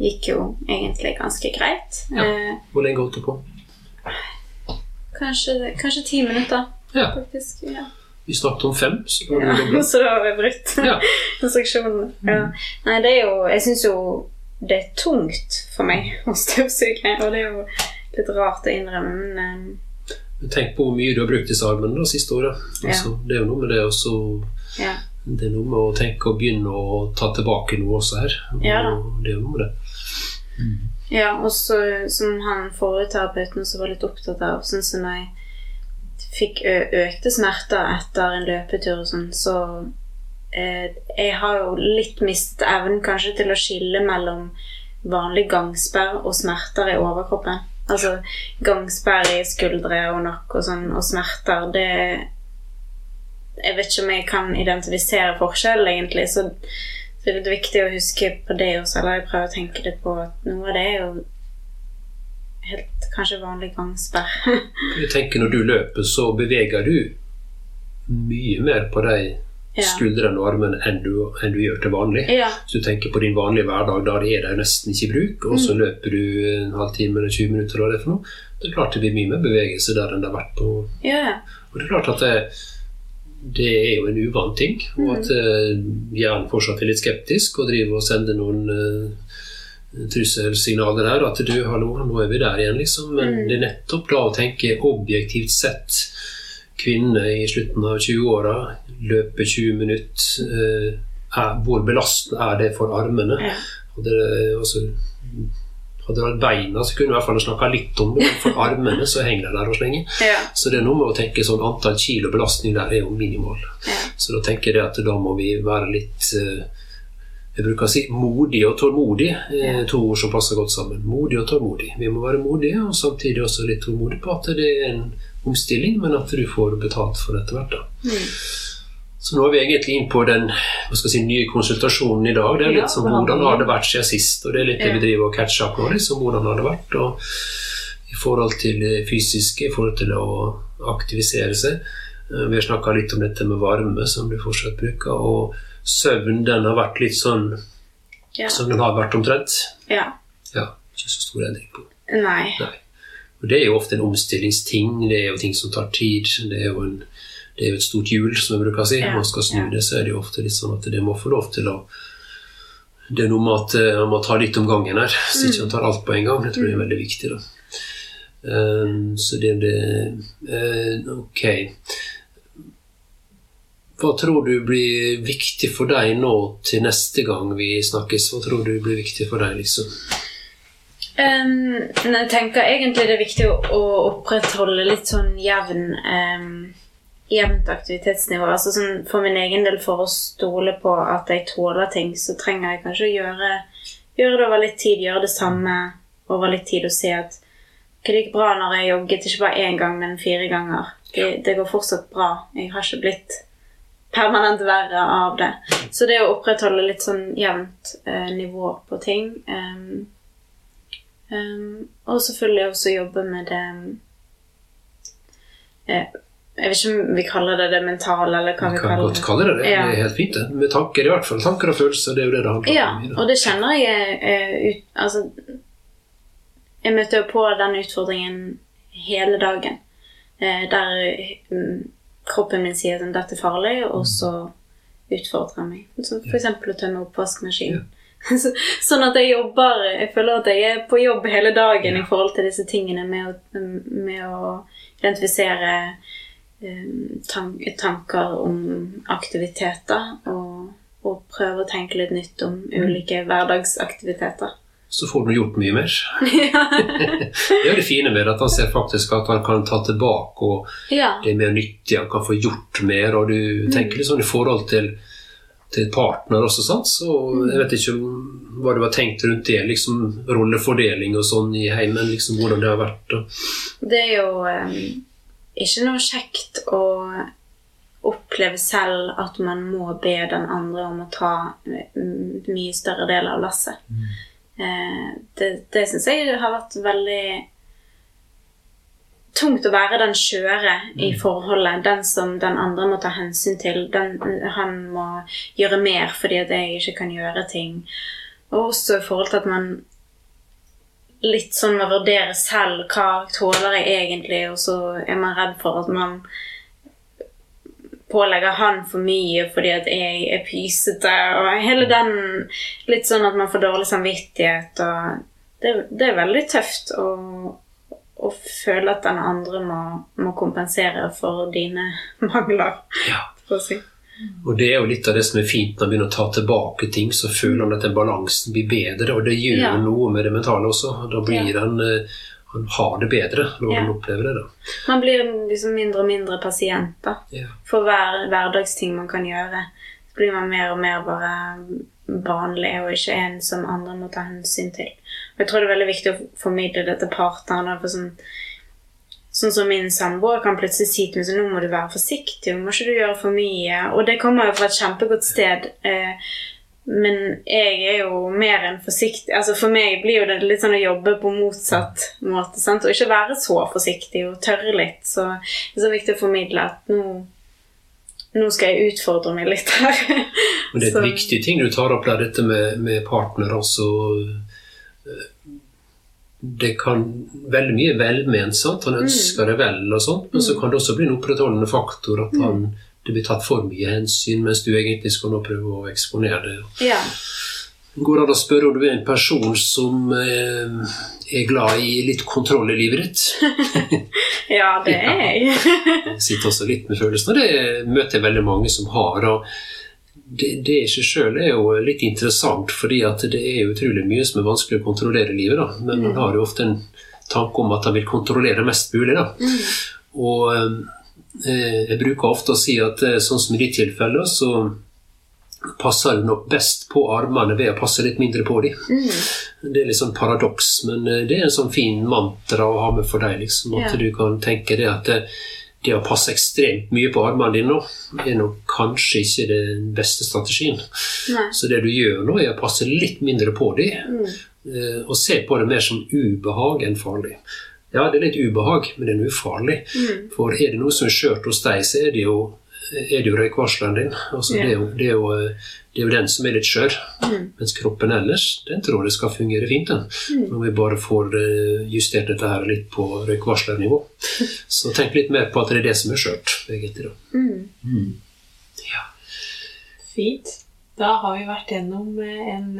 gikk jo egentlig ganske greit. Ja. Eh, Hvor lenge holdt du på? kanskje, kanskje ti minutter, Ja, faktisk. Ja. vi snakket om fem, så da Ja, så da har vi brutt instruksjonene. Ja. Nei, det er jo Jeg syns jo det er tungt for meg å støvsuge, og det er jo litt rart å innrømme, men um... Tenk på hvor mye du har brukt disse armene det siste året. Altså, Det er jo noe med det også ja. Det er noe med å tenke og begynne å ta tilbake noe også her. Og Ja. Det er noe med det. Ja, og så som han forrige terapeuten også var litt opptatt av, sånn som jeg fikk økte smerter etter en løpetur og sånn, så Jeg har jo litt mistet evnen kanskje til å skille mellom vanlig gangsperr og smerter i overkroppen. Altså gangsperr i skuldre og nakke og sånn, og smerter, det Jeg vet ikke om jeg kan identifisere forskjell, egentlig, så så det er viktig å huske på det også, eller jeg prøver å tenke litt på at noe av det er jo helt kanskje vanlig gangsperr. Jeg tenker Når du løper, så beveger du mye mer på de Ja. skuldrene og armene enn du, enn du gjør til vanlig. ja. Hvis du tenker på din vanlige hverdag, da er de nesten ikke i bruk, og Mm. så løper du en halvtime eller 20 minutter, eller hva det. Det er klart det blir mye mer bevegelse der enn det har vært på ja. Og det er klart at det, det er jo en uvant ting, Mm. og at mm. hjernen fortsatt er litt skeptisk og driver og sender noen uh, trusselsignaler her. At du, hallo, nå er vi der igjen, liksom. Men Mm. det er nettopp da å tenke objektivt sett kvinne i slutten av 20-åra løper 20 minutter. eh, hvor belastende er det for armene? Hadde altså, hadde det vært beina, så kunne vi i hvert fall snakka litt om det. For armene så henger de der og slenger. ja. Så det er noe med å tenke sånn antall kilo belastning der er jo minimal. ja. Så da tenker jeg at da må vi være litt eh, Jeg bruker å si modig og tålmodig. eh, Ja. To ord som passer godt sammen. Modig og tålmodig. Vi må være modige, og samtidig også litt tålmodige på at det er en omstilling, men at du får betalt for det etter hvert. da. Mm. Så nå er vi egentlig inn på den si, nye konsultasjonen i dag. Det er Ja, litt som hvordan har det vært siden sist, og det er litt det vi driver og catcher opp nå. liksom hvordan har det vært, og I forhold til det fysiske, i forhold til å aktivisere seg. Eh, Vi har snakka litt om dette med varme, som du fortsatt bruker, og søvn den har vært litt sånn Ja. som den har vært omtrent. ja. Ja, ikke så stor endring på. Nei. Nei. Og Det er jo ofte en omstillingsting, det er jo ting som tar tid. Det er jo, en, det er jo et stort hjul, som jeg bruker å si. Når man skal snu det, så er det jo ofte litt sånn at det må få lov til å Det er noe med at eh, man må ta litt om gangen her, så ikke man tar alt på en gang. Jeg tror det er veldig viktig. da. Um, så det er det uh, Ok. Hva tror du blir viktig for deg nå til neste gang vi snakkes? Hva tror du blir viktig for deg, liksom? Um, jeg tenker egentlig det er viktig å, å opprettholde litt sånn jevn um, jevnt aktivitetsnivå. Altså sånn, for min egen del, for å stole på at jeg tåler ting, så trenger jeg kanskje å gjøre, gjøre det over litt tid. Gjøre det samme over litt tid og se at okay, det gikk bra når jeg jogget, ikke bare én gang, men fire ganger. Det, det går fortsatt bra. Jeg har ikke blitt permanent verre av det. Så det å opprettholde litt sånn jevnt eh, nivå på ting um, um, Og selvfølgelig også jobbe med det eh, Jeg vet ikke om vi kaller det det mentale, eller hva Vi vi kan godt kalle det det. Ja. Det er helt fint, det. Med tanker, i hvert fall. Tanker og følelser, det er jo det det handler Ja, om. Ja, og det kjenner jeg eh, ut Altså Jeg møter jo på den utfordringen hele dagen. Eh, der mm, kroppen min sier at dette er farlig, og så utfordrer meg. Så for eksempel å tømme oppvaskmaskinen. Så, sånn at jeg jobber Jeg føler at jeg er på jobb hele dagen i forhold til disse tingene med å, med å identifisere eh, tan tanker om aktiviteter og, og prøve å tenke litt nytt om ulike hverdagsaktiviteter. Så får du gjort mye mer. det er det fine med at han ser faktisk at han kan ta tilbake, og Ja. det er mer nyttig, han kan få gjort mer, og du tenker litt sånn i forhold til, til partner også, sant? Så jeg vet ikke hva du har tenkt rundt det, liksom rollefordeling og sånn i heimen, liksom hvordan det har vært. Da. Det er jo eh, ikke noe kjekt å oppleve selv at man må be den andre om å ta mm, mye større del av lasset. Eh, det det syns jeg har vært veldig tungt å være den skjøre i forholdet. Den som den andre må ta hensyn til. Den, han må gjøre mer fordi at jeg ikke kan gjøre ting. Og også i forhold til at man litt sånn må vurdere selv hva tåler jeg egentlig, og så er man redd for at man pålegger han for mye fordi at jeg er pysete, og hele den litt sånn at man får dårlig samvittighet, og det, det er veldig tøft å, å føle at den andre må, må kompensere for dine mangler, Ja. si. Og det er jo litt av det som er fint når man begynner å ta tilbake ting, så føler man at den balansen blir bedre, og det gjør Ja. noe med det mentale også. Da blir Ja. han eh, han har det bedre når Ja. han opplever det. da. Man blir liksom mindre og mindre pasient, da. Ja. For hver hverdagsting man kan gjøre, så blir man mer og mer bare vanlig, og ikke en som andre må ta hensyn til. Jeg tror det er veldig viktig å formidle det til partnerne. For sånn, sånn som min samboer kan plutselig si til meg sånn, nå må du være forsiktig, må ikke du gjøre for mye. Og det kommer jo fra et kjempegodt sted. Eh, men jeg er jo mer enn forsiktig altså For meg blir jo det litt sånn å jobbe på motsatt måte. Sant? Og ikke være så forsiktig og tørre litt. Så det er så viktig å formidle at nå, nå skal jeg utfordre meg litt her. Men det er Så- et viktig ting du tar opp der, dette med, med partner. Altså, eh, det kan veldig mye velment. sant? Han ønsker det vel, og sånt, men så kan det også bli en opprettholdende faktor at han, det blir tatt for mye hensyn, mens du egentlig skal nå prøve å eksponere det. ja. Går det an å spørre om du er en person som eh, er glad i litt kontroll i livet ditt? ja, det er jeg. Jeg sitter også litt med følelsen, og det møter jeg veldig mange som har. og det, det i seg sjøl er jo litt interessant, fordi at det er utrolig mye som er vanskelig å kontrollere i livet. da. Men man har jo ofte en tanke om at man vil kontrollere mest mulig. da. Og eh, jeg bruker ofte å si at eh, sånn som i ditt tilfelle, så passer du nok best på armene ved å passe litt mindre på dem. Det er litt sånn paradoks, men eh, det er en sånn fin mantra å ha med for deg. liksom, At Ja. du kan tenke det at eh, det å passe ekstremt mye på armene dine er nok kanskje ikke den beste strategien. Nei. Så det du gjør nå, er å passe litt mindre på dem, Mm. eh, og se på det mer som ubehag enn farlig. Ja, det er litt ubehag, men det er ufarlig. Mm. For er det noe som er skjørt hos deg, så er det jo, er det jo røykvarsleren din. Altså, yeah. det, er jo, det, er jo, eh, det er jo den som er litt skjør. Mm. Mens kroppen ellers, den tror jeg skal fungere fint. den. Mm. Når vi bare får eh, justert dette her litt på røykvarslernivå. Så tenk litt mer på at det er det som er skjørt, egentlig. da. Mm. Fint. Da har vi vært gjennom eh, en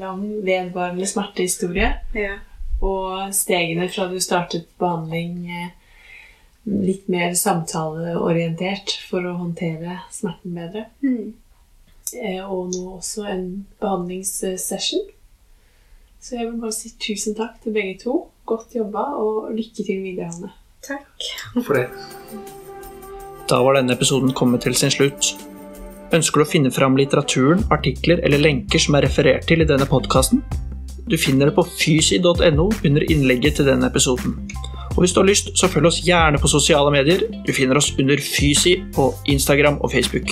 lang, vedvarende smertehistorie. Ja. Og stegene fra du startet behandling eh, litt mer samtaleorientert for å håndtere smerten bedre. Mm. Eh, Og nå også en behandlingssession. Så jeg vil bare si tusen takk til begge to. Godt jobba, og lykke til videre, Hanne. Takk. For det. Da var denne episoden kommet til sin slutt. Ønsker du å finne fram litteraturen, artikler eller lenker som er referert til i denne podkasten? Du finner det på fysi.no under innlegget til denne episoden. Og hvis du har lyst, så følg oss gjerne på sosiale medier. Du finner oss under Fysi på Instagram og Facebook.